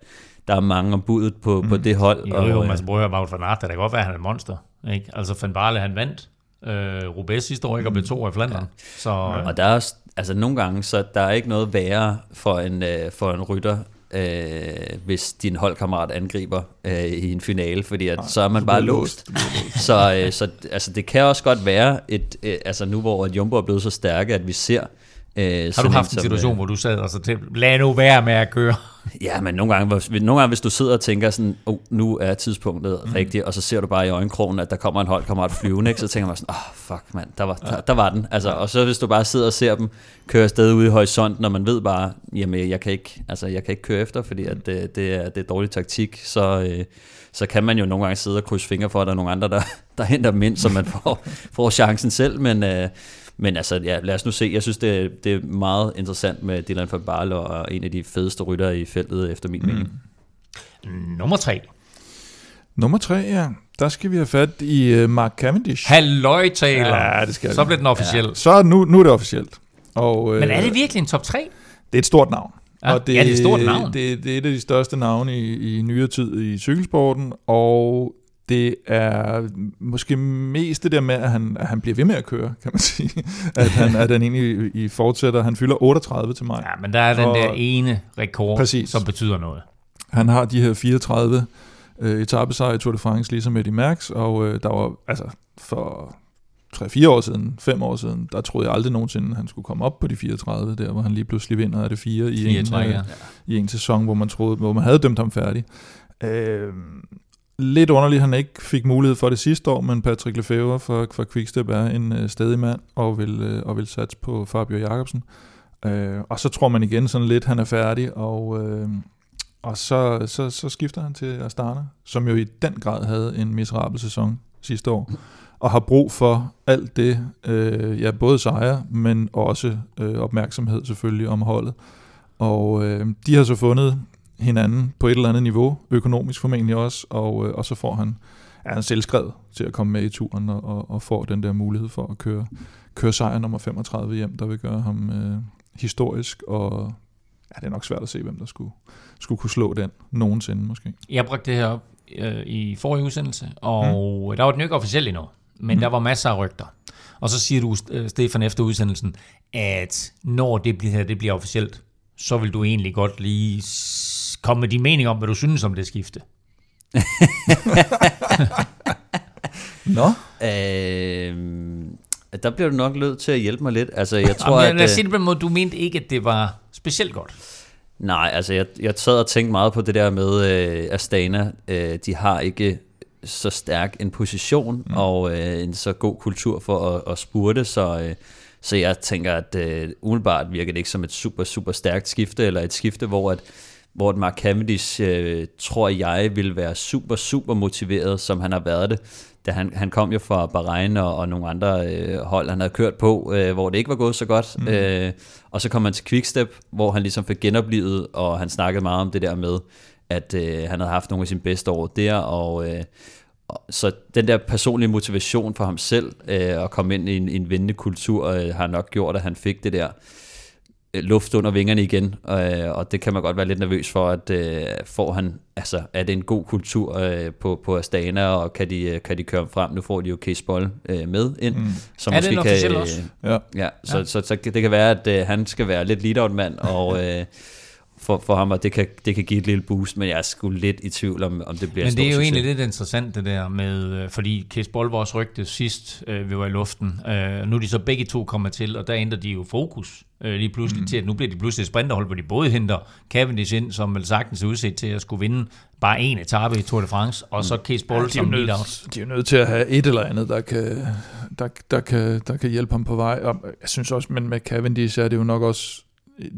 der er mange om budet på, mm. på det hold. Jo, jo, og, man øh, altså, prøver at Wout van Aert, det kan godt være, at han er et monster. Ikke? Altså, Van Barle, han vandt øh, Roubaix sidste år, ikke, og blev to i Flandern. Så øh, Og der er også, altså nogle gange, så der er ikke noget værre for en, øh, for en rytter, øh, hvis din holdkammerat angriber øh, i en finale, fordi at, så er man bare det låst. så øh, så altså, det kan også godt være, et, øh, altså nu hvor Jumbo er blevet så stærke, at vi ser øh, har du haft en situation, hvor du sad og så til, lad nu være med at køre. Ja, men nogle gange, hvis- nogle gange hvis du sidder og tænker sådan, oh, nu er tidspunktet mm. rigtigt, og så ser du bare i øjenkrogen, at der kommer en holdkammerat flyvende, ikke? så tænker man sådan, åh, oh, fuck mand, der var, der, der var den. Altså, og så hvis du bare sidder og ser dem køre afsted ude i horisonten, og man ved bare, jamen jeg kan ikke, altså, jeg kan ikke køre efter, fordi at det, det, er, det er dårlig taktik, så, øh, så kan man jo nogle gange sidde og krydse fingre for, at der er nogle andre, der, der henter dem ind, så man får, får chancen selv, men... Øh, men altså, ja, lad os nu se. Jeg synes, det, er- det er meget interessant med Dylan van Baarle og en af de fedeste ryttere i feltet, efter min mm. mening. Nummer 3. Nummer tre, ja. der skal vi have fat i uh, Mark Cavendish. Halløj, taler. Ja, det skal Så bliver den officiel. Ja. Så nu, nu er det officielt. Og, øh, Men er det virkelig en top 3? Det er et stort navn. Ja, og det, ja, det er et stort navn. Det, det er et af de største navne i, i nyere tid i cykelsporten, og det er måske mest det der med, at han, at han bliver ved med at køre, kan man sige. At han, at han egentlig i fortsætter. Han fylder 38 til mig. Ja, men der er den Og- der ene rekord, Præcis. som betyder noget. Han har de her 34 øh, etappesejre i Tour de France, ligesom Eddie Merckx, og øh, der var, altså, for 3-4 år siden, 5 år siden, der troede jeg aldrig nogensinde, han skulle komme op på de 34, der hvor han lige pludselig vinder af det 4 i, en, træk, øh, ja. i en sæson, hvor man troede, hvor man havde dømt ham færdig. Øh, lidt underligt, at han ikke fik mulighed for det sidste år, men Patrick Lefevre fra, fra Quickstep er en øh, stedig mand, og vil, øh, og vil satse på Fabio Jacobsen. Øh, og så tror man igen sådan lidt, han er færdig, og, øh, og så, så, så skifter han til Astana, som jo i den grad havde en miserabel sæson sidste år, og har brug for alt det, øh, ja, både sejre, men også øh, opmærksomhed selvfølgelig om holdet. Og øh, de har så fundet hinanden på et eller andet niveau, økonomisk formentlig også, og, øh, og så får han, er han selvskrevet til at komme med i turen, og, og, og får den der mulighed for at køre, køre sejr nummer 35 hjem, der vil gøre ham øh, historisk, og ja, det er nok svært at se, hvem der skulle, skulle kunne slå den nogensinde måske. Jeg brugte det her op øh, i forrige udsendelse, og mm. der var den jo ikke officielt endnu, men mm. der var masser af rygter. Og så siger du, øh, Stefan, efter udsendelsen, at når det bliver, det bliver officielt, så vil du egentlig godt lige komme med din mening om, hvad du synes om det skifte. Nå, Øh, der bliver du nok nødt til at hjælpe mig lidt. Altså, jeg tror, Jamen, at... lad os øh, sige det på måde, du mente ikke, at det var specielt godt. Nej, altså jeg, jeg sad og tænkte meget på det der med øh, Astana. Øh, de har ikke så stærk en position mm. og øh, en så god kultur for at, at spurte, så, øh, så jeg tænker, at øh, umiddelbart virker det ikke som et super, super stærkt skifte, eller et skifte, hvor at hvor Mark Cavendish, øh, tror jeg, vil være super, super motiveret, som han har været det. Da han, han kom jo fra Bahrain og, og nogle andre øh, hold, han havde kørt på, øh, hvor det ikke var gået så godt. Mm. Øh, og så kom han til Quickstep, hvor han ligesom fik genoplevet, og han snakkede meget om det der med, at øh, han havde haft nogle af sine bedste år der, og, øh, så den der personlige motivation for ham selv, øh, at komme ind i en, en vindende kultur, øh, har nok gjort, at han fik det der luft under vingerne igen, øh, og det kan man godt være lidt nervøs for, at øh, får han, altså er det en god kultur øh, på, på Astana, og kan de, øh, kan de køre frem, nu får de jo Case Boll øh, med ind, mm. som Er det en kan, også? ja. Ja, så, ja. så, så det kan være, at øh, han skal være lidt lead mand og øh, for, for ham, og det kan, det kan give et lille boost, men jeg er sgu lidt i tvivl om, om det bliver en Men det er jo succes. egentlig lidt interessant det der med, øh, fordi var også rygte sidst, øh, vi var i luften. Øh, nu er de så begge to kommet til, og der ændrer de jo fokus øh, lige pludselig mm. til, at nu bliver de pludselig et sprinterhold, hvor de både henter Cavendish ind, som vel sagtens er udset til at skulle vinde bare en etape i Tour de France, og så Case Boll Ja, de, er som lead nødt, de er jo nødt til at have et eller andet, der kan, der, der, kan, der kan hjælpe ham på vej. Og jeg synes også, men med Cavendish er det jo nok også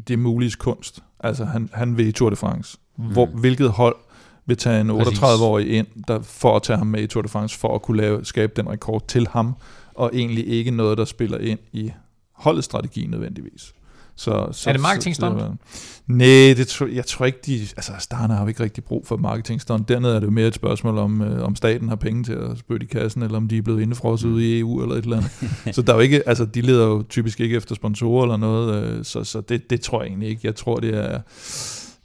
det mulige kunst. Altså, han, han vil i Tour de France. Mm. Hvor, hvilket hold vil tage en Præcis. 38-årig ind, der for at tage ham med i Tour de France, for at kunne lave, skabe den rekord til ham, og egentlig ikke noget, der spiller ind i holdets strategi nødvendigvis. Så, så, Er det marketingstunt? Nej, det tror, jeg tror ikke, de... Altså, Starner har jo ikke rigtig brug for marketingstunt. Dernede er det jo mere et spørgsmål om, øh, om staten har penge til at spytte i kassen, eller om de er blevet indefrosset Mm. ude i EU eller et eller andet. så der er jo ikke... Altså, de leder jo typisk ikke efter sponsorer eller noget, øh, så, så det, det tror jeg egentlig ikke. Jeg tror, det er...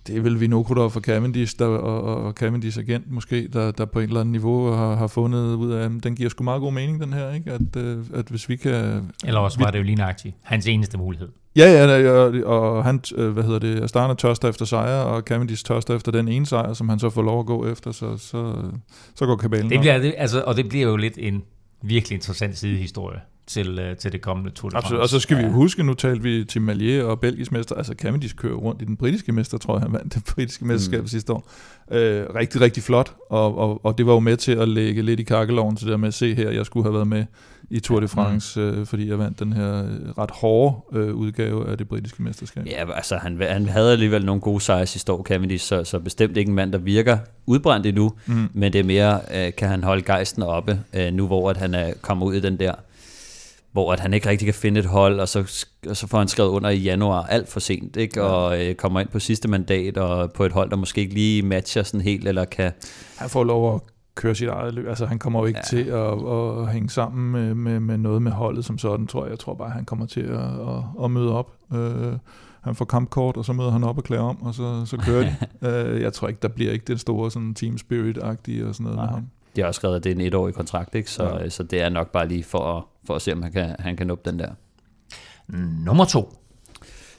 Det er vel Vinogradov for Cavendish der, og, og- Cavendish agent måske, der, der på et eller andet niveau har, har fundet ud af, at den giver sgu meget god mening, den her, ikke? At, øh, at hvis vi kan... Eller også var det jo lige nøjagtigt hans eneste mulighed. Ja, ja, og, og han, øh, hvad hedder det, Astana tørster efter sejr, og Cavendish tørster efter den ene sejr, som han så får lov at gå efter, så, så, så går kabalen Det op. bliver, det, altså, og det bliver jo lidt en virkelig interessant sidehistorie til, øh, til det kommende Tour de France. Absolut. Og så skal vi jo huske, nu talte vi til Malier og belgisk mester, altså Cavendish kører rundt i den britiske mester, tror jeg, han vandt det britiske mesterskab mm. sidste år. Øh, rigtig, rigtig flot, og, og, og det var jo med til at lægge lidt i kakkeloven til det der med at se her, jeg skulle have været med i Tour de France, mm. øh, fordi jeg vandt den her øh, ret hårde øh, udgave af det britiske mesterskab. Ja, altså han, han havde alligevel nogle gode sejre sidste år, Cavendish, så, så bestemt ikke en mand, der virker udbrændt endnu, mm. men det er mere, øh, kan han holde gejsten oppe, øh, nu hvor at han er kommet ud i den der, hvor at han ikke rigtig kan finde et hold, og så, og så får han skrevet under i januar alt for sent, ikke? og øh, kommer ind på sidste mandat, og på et hold, der måske ikke lige matcher sådan helt, eller kan... Han får lov at køre sit eget løb. Altså han kommer jo ikke ja. til at, at hænge sammen med, med, med noget med holdet som sådan, tror jeg. Jeg tror bare, han kommer til at, at, at møde op. Øh, han får kampkort, og så møder han op og klæder om, og så, så kører de. øh, jeg tror ikke, der bliver ikke det store sådan team spirit-agtige og sådan noget Nej. med ham. De har også skrevet, at det er en etårig kontrakt, ikke? Så, ja. så det er nok bare lige for at, for at se, om han kan, han kan nå den der. Nummer to.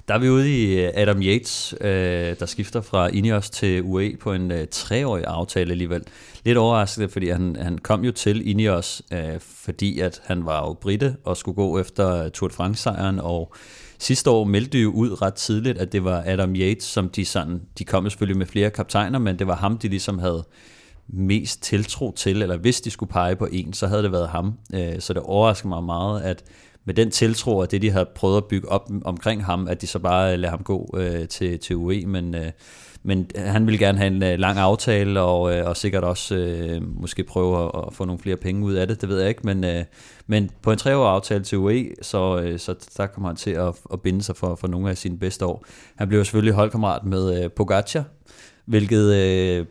Der er vi ude i øh, Adam Yates, øh, der skifter fra Ineos til UE på en øh, treårig aftale alligevel. Lidt overraskende, fordi han, han kom jo til Ineos, fordi at han var jo britte og skulle gå efter Tour de France-sejren, og sidste år meldte jo ud ret tidligt, at det var Adam Yates, som de sådan, de kom selvfølgelig med flere kaptajner, men det var ham, de ligesom havde mest tiltro til, eller hvis de skulle pege på en, så havde det været ham. Øh, så det overrasker mig meget, at med den tiltro og det, de har prøvet at bygge op omkring ham, at de så bare øh, lader ham gå øh, til, til UE, men, men han vil gerne have en lang aftale, og, og sikkert også måske prøve at, få nogle flere penge ud af det, det ved jeg ikke, men, men på en treårig aftale til UE, så, så der kommer han til at, at binde sig for, for nogle af sine bedste år. Han bliver selvfølgelig holdkammerat med Pogacar, hvilket øh,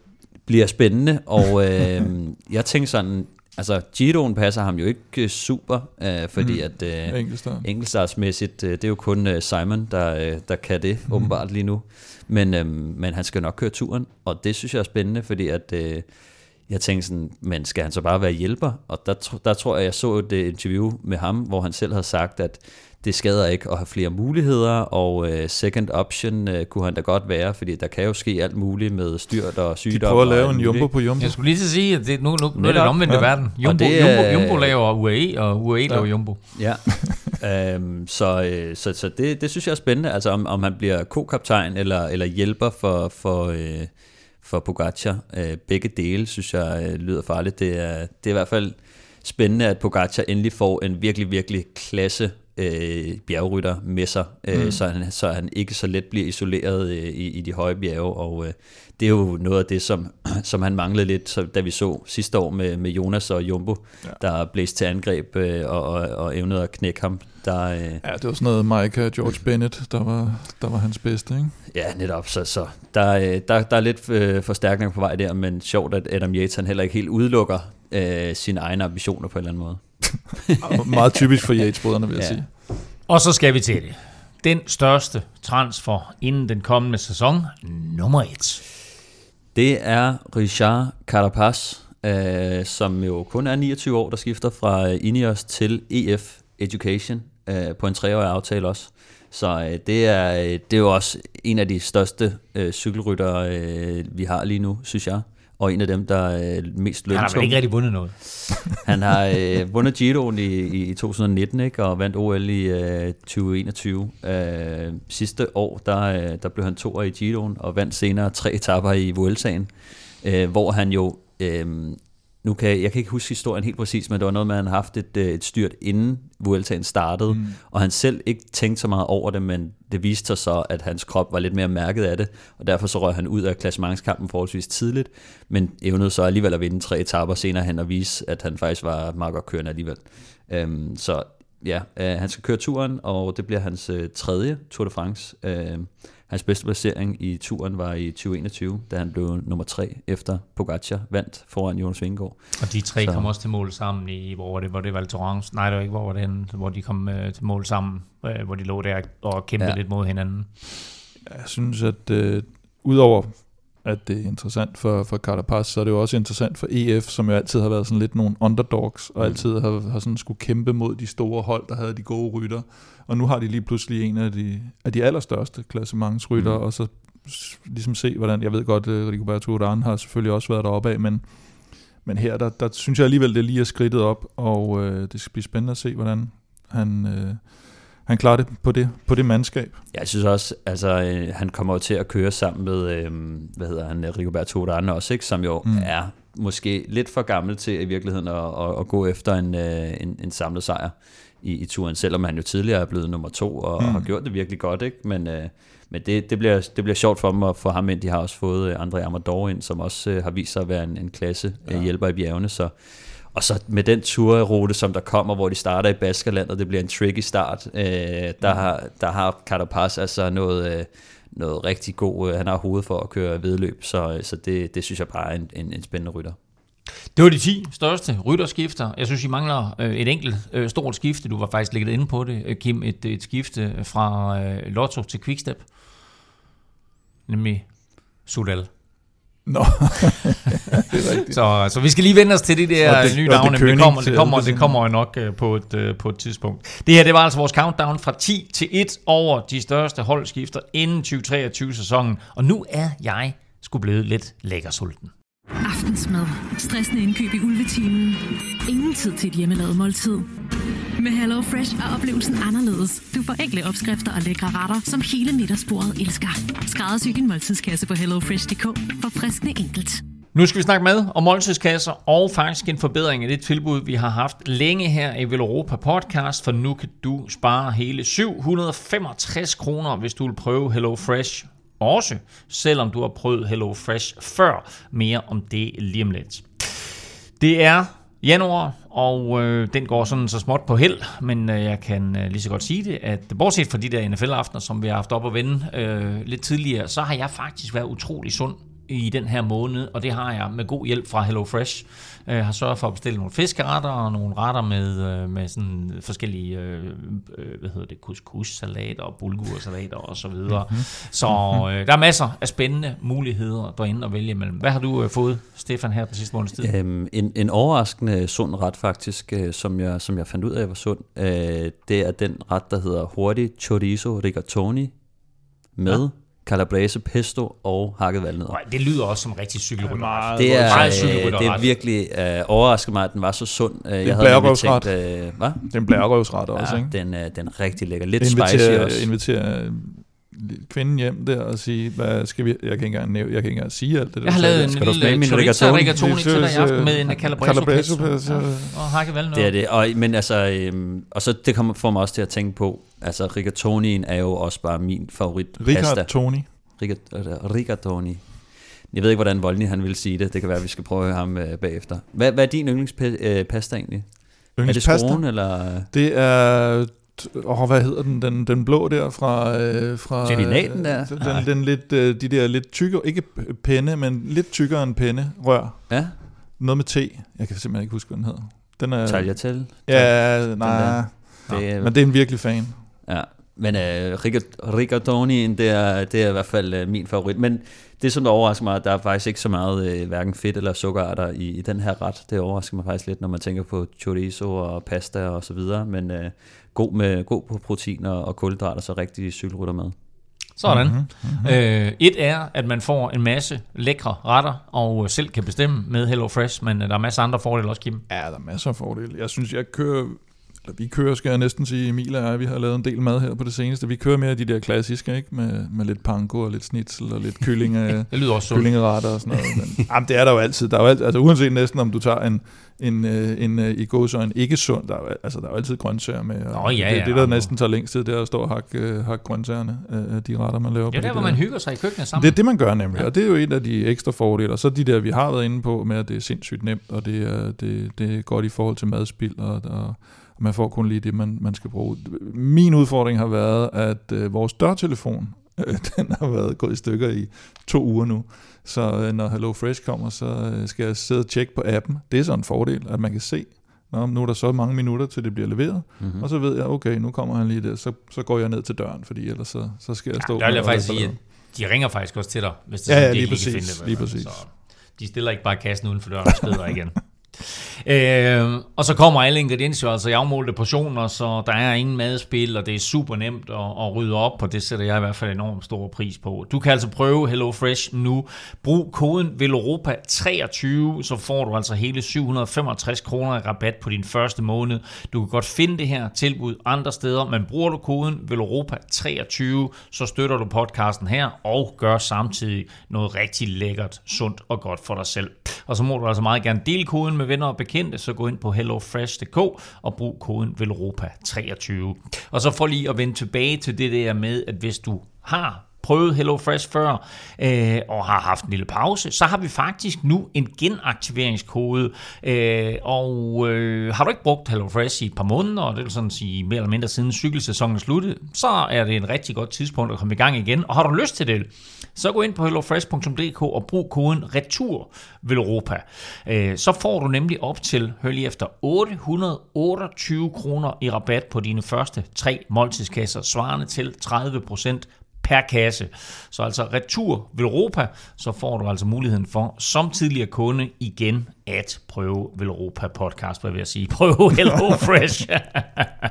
bliver spændende, og øh, jeg tænker sådan, Altså, Giroen passer ham jo ikke øh, super, øh, fordi mm. at øh, enkeltstartsmæssigt, øh, det er jo kun øh, Simon, der, øh, der kan det mm. åbenbart lige nu. Men, øh, men han skal nok køre turen, og det synes jeg er spændende, fordi at øh, jeg tænkte sådan, men skal han så bare være hjælper? Og der, der tror jeg, jeg så et interview med ham, hvor han selv havde sagt, at det skader ikke at have flere muligheder, og øh, second option øh, kunne han da godt være, fordi der kan jo ske alt muligt med styrt og sygdom. De prøver at lave en jumbo på jumbo. Jeg skulle lige til at sige, at det, nu, nu, nu er det den omvendte ja. verden. Jumbo, det, jumbo, jumbo laver UAE, og UAE ja. laver jumbo. Ja, øhm, så, øh, så, så det, det synes jeg er spændende, altså om, om han bliver ko-kaptajn eller, eller hjælper for, for, øh, for Pogacar. Øh, begge dele synes jeg øh, lyder farligt. Det er, det er i hvert fald spændende, at Pogacar endelig får en virkelig, virkelig klasse øh, bjergrytter med sig, øh, mm. så, han, så han ikke så let bliver isoleret øh, i, i de høje bjerge, og øh, det er jo noget af det, som, som han manglede lidt, så, da vi så sidste år med, med Jonas og Jumbo, ja. der blæste til angreb øh, og, og, og evnede at knække ham. Der, øh, ja, det var sådan noget Mike George Bennett, der var, der var hans bedste, ikke? Ja, netop. Så, så der, øh, der, der er lidt øh, forstærkning på vej der, men sjovt, at Adam Yates han heller ikke helt udelukker øh, sine egne ambitioner på en eller anden måde. Meget typisk for Yates-brødrene, vil jeg ja. sige. Og så skal vi til det. Den største transfer inden den kommende sæson, nummer et. Det er Richard Carapaz, øh, som jo kun er 29 år, der skifter fra Ineos til EF Education øh, på en treårig aftale også. Så øh, det, er, det er jo også en af de største øh, cykelrytter, øh, vi har lige nu, synes jeg og en af dem, der er mest lønsom. Han har vel ikke rigtig vundet noget? han har øh, vundet Giroen i, i 2019, ikke, og vandt OL i øh, 2021. Øh, sidste år, der, øh, der blev han to i Giroen, og vandt senere tre etapper i Vueltaen, øh, hvor han jo øh, nu kan jeg, jeg kan ikke huske historien helt præcis, men det var noget med, at han haft et, øh, et styrt inden Vueltaen startede, mm. og han selv ikke tænkte så meget over det, men det viste sig så, at hans krop var lidt mere mærket af det, og derfor så røg han ud af klassementskampen forholdsvis tidligt, men evnede så alligevel at vinde tre etaper senere hen og vise, at han faktisk var meget godt kørende alligevel. Øhm, så ja, øh, han skal køre turen, og det bliver hans øh, tredje Tour de France. Øh, Hans bedste placering i turen var i 2021, da han blev nummer tre efter Pogacar vandt foran Jonas Vingegaard. Og de tre så. kom også til mål sammen i, hvor var det, hvor det var Toronto? Nej, det var ikke, hvor var det henne, hvor de kom uh, til mål sammen, uh, hvor de lå der og kæmpede ja. lidt mod hinanden. Jeg synes, at uh, udover at det er interessant for, for Carapaz, så er det jo også interessant for EF, som jo altid har været sådan lidt nogle underdogs, og mm. altid har, har sådan skulle kæmpe mod de store hold, der havde de gode rytter. Og nu har de lige pludselig en af de, af de allerstørste klassementsrytter, mm. og så ligesom se, hvordan, jeg ved godt, at Rigoberto Urán har selvfølgelig også været deroppe af, men, men her, der, der synes jeg alligevel, det lige er skridtet op, og øh, det skal blive spændende at se, hvordan han... Øh, han klarer det på det, på det mandskab. Ja, jeg synes også, altså øh, han kommer jo til at køre sammen med, øh, hvad hedder han, Rigoberto Urán også, ikke, som jo mm. er måske lidt for gammel til i virkeligheden at, at, at gå efter en, øh, en, en samlet sejr i, i turen, selvom han jo tidligere er blevet nummer to og, mm. og har gjort det virkelig godt, ikke? Men, øh, men det, det, bliver, det bliver sjovt for dem at få ham ind. De har også fået øh, André Amador ind, som også øh, har vist sig at være en, en klasse ja. hjælper i bjergene, så og så med den turrute, som der kommer, hvor de starter i Baskerland, og det bliver en tricky start, øh, der, har, der har Carapaz altså noget, øh, noget rigtig god, øh, han har hovedet for at køre vedløb, så, øh, så det, det synes jeg bare er en, en, en spændende rytter. Det var de 10 største rytterskifter. Jeg synes, I mangler øh, et enkelt øh, stort skifte. Du var faktisk ligget inde på det, øh, Kim. Et, et skifte fra øh, Lotto til Quickstep. Nemlig Sudal. Nå, det er rigtigt. Så, så vi skal lige vende os til de der det- nye det navne. Det, König kommer, det, kommer, det kommer jo nok øh, på et, øh, på et tidspunkt. Det her, det var altså vores countdown fra 10 til 1 over de største holdskifter inden 2023-sæsonen. Og nu er jeg skulle blevet lidt lækkersulten. Aftensmad. Stressende indkøb i ulvetimen. Ingen tid til et hjemmelavet måltid. Med Hello Fresh er oplevelsen anderledes. Du får enkle opskrifter og lækre retter, som hele middagsbordet elsker. Skræddersy din måltidskasse på hellofresh.dk. For friskende enkelt. Nu skal vi snakke med om måltidskasser og faktisk en forbedring af det tilbud, vi har haft længe her i Veloropa Podcast, for nu kan du spare hele 765 kroner, hvis du vil prøve Hello Fresh også, selvom du har prøvet Hello Fresh før. Mere om det lige om lidt. Det er januar, og øh, den går sådan så småt på held, men øh, jeg kan øh, lige så godt sige det, at bortset fra de der NFL-aftener, som vi har haft op at vende øh, lidt tidligere, så har jeg faktisk været utrolig sund i den her måned, og det har jeg med god hjælp fra HelloFresh. Jeg har sørget for at bestille nogle fiskeretter og nogle retter med, øh, med sådan forskellige, øh, øh, hvad hedder det, couscous-salater og bulgursalater og så videre. Mm-hmm. Så øh, der er masser af spændende muligheder derinde at vælge imellem. Hvad har du øh, fået, Stefan, her den sidste måneds tid? Øhm, en, en overraskende sund ret faktisk, øh, som, jeg, som jeg fandt ud af var sund, øh, det er den ret, der hedder hurtig chorizo rigatoni med ja. Calabrese pesto og hakket valnødder. Nej, det lyder også som rigtig cykelrytter. meget Det er, Meget øh, cykelrytterret. det er virkelig øh, overrasket mig, at den var så sund. Øh, jeg en havde nemlig tænkt, øh, hvad? Det er en blærerøvsret også, Ja, ikke? den, øh, den er rigtig lækker. Lidt spicy Invitere, også. invitere øh, kvinden hjem der og sige, hvad skal vi, jeg kan ikke engang, nævne, jeg kan ikke engang sige alt det. Jeg har lavet en Skal lille min chorizo rigatoni? rigatoni til dig i aften med en calabrese Calabrese pesto. pesto. Ja, og hakket valnødder. Det er det, og, men altså, øhm, og så det kommer får mig også til at tænke på, altså rigatonien er jo også bare min favorit pasta. Tony. Rigat- øh, rigatoni. Jeg ved ikke, hvordan Volny han vil sige det. Det kan være, at vi skal prøve ham øh, bagefter. Hvad, hvad er din yndlingspasta egentlig? Er det Yndlingspasta? skruen, eller... Det er, åh, hvad hedder den, den, den blå der fra... Øh, fra Geninaten der? Den, den lidt, øh, de der lidt tykkere, ikke penne, men lidt tykkere end penne, rør. Ja, Noget med te. Jeg kan simpelthen ikke huske, hvad den hedder. Den er, tagliatelle. Ja, nej. Det er, men det er en virkelig fan. Ja, men øh, rigat- rigatonien, det er, det er i hvert fald øh, min favorit. Men det, som der overrasker mig, der er faktisk ikke så meget øh, hverken fedt eller sukkerarter i, i den her ret. Det overrasker mig faktisk lidt, når man tænker på chorizo og pasta og så videre. Men øh, god, med, god på proteiner og kulhydrater, så rigtig cykelrytter med. Sådan. Mm-hmm. Øh, et er, at man får en masse lækre retter, og selv kan bestemme med HelloFresh, men øh, der er masser af andre fordele også, Kim. Ja, der er masser af fordele. Jeg synes, jeg kører... Eller vi kører, skal jeg næsten sige, Emil og jeg, vi har lavet en del mad her på det seneste. Vi kører mere af de der klassiske, ikke? Med, med lidt panko og lidt snitsel og lidt kylling, Det lyder også kyllingeretter og sådan noget. Men, jamen, det er der jo altid. Der er jo altid altså, uanset næsten, om du tager en, en, øh, en, øh, i gåsøjne ikke sund, der er, altså, der er jo altid grøntsager med. Og Nå, ja, det, ja, det, der næsten tager længst tid, det er at stå og hakke, øh, hakke grøntsagerne, de retter, man laver Det er der, de hvor man hygger sig i køkkenet sammen. Det er det, man gør nemlig, Ja. ja. og det er jo en af de ekstra fordele. Og så de der, vi har været inde på, med at det er sindssygt nemt, og det er, det, det er godt i forhold til madspild, og og man får kun lige det, man, man skal bruge. Min udfordring har været, at øh, vores dørtelefon, øh, den har været gået i stykker i to uger nu. Så øh, når Hello Fresh kommer, så øh, skal jeg sidde og tjekke på appen. Det er så en fordel, at man kan se, Nå, nu er der så mange minutter, til det bliver leveret, Mm-hmm. mm. og så ved jeg, okay, nu kommer han lige der, så, så går jeg ned til døren, fordi ellers så, så skal jeg stå... Der vil jeg faktisk sige, at de ringer faktisk også til dig, hvis det er Ja, sådan, ja, de lige ikke kan præcis, finde det. lige præcis. Så de stiller ikke bare kassen uden for døren og skrider igen. Øh, og så kommer alle ingredienser altså i afmålte portioner, så der er ingen madspil, og det er super nemt at, at rydde op, og det sætter jeg i hvert fald enormt stor pris på. Du kan altså prøve HelloFresh nu. Brug koden VELOROPA23, så får du altså hele 765 kroner i rabat på din første måned. Du kan godt finde det her tilbud andre steder, men bruger du koden VELOROPA23, så støtter du podcasten her, og gør samtidig noget rigtig lækkert, sundt og godt for dig selv. Og så må du altså meget gerne dele koden med venner og bekendte, så gå ind på hellofresh.dk og brug koden VELROPA23. Og så for lige at vende tilbage til det der med, at hvis du har prøvet HelloFresh før, øh, og har haft en lille pause, så har vi faktisk nu en genaktiveringskode. Øh, og øh, har du ikke brugt HelloFresh i et par måneder, og det vil sådan sige mere eller mindre siden cykelsæsonen sluttede, så er det en rigtig godt tidspunkt at komme i gang igen. Og har du lyst til det, så gå ind på hellofresh.dk og brug koden RETUR Velropa. Øh, så får du nemlig op til, hør lige efter, 828 kroner i rabat på dine første tre måltidskasser, svarende til 30% per kasse. Så altså retur Velropa, så får du altså muligheden for, som tidligere kunde, igen at prøve Velropa podcast, hvad vil jeg sige, prøve Hello Fresh.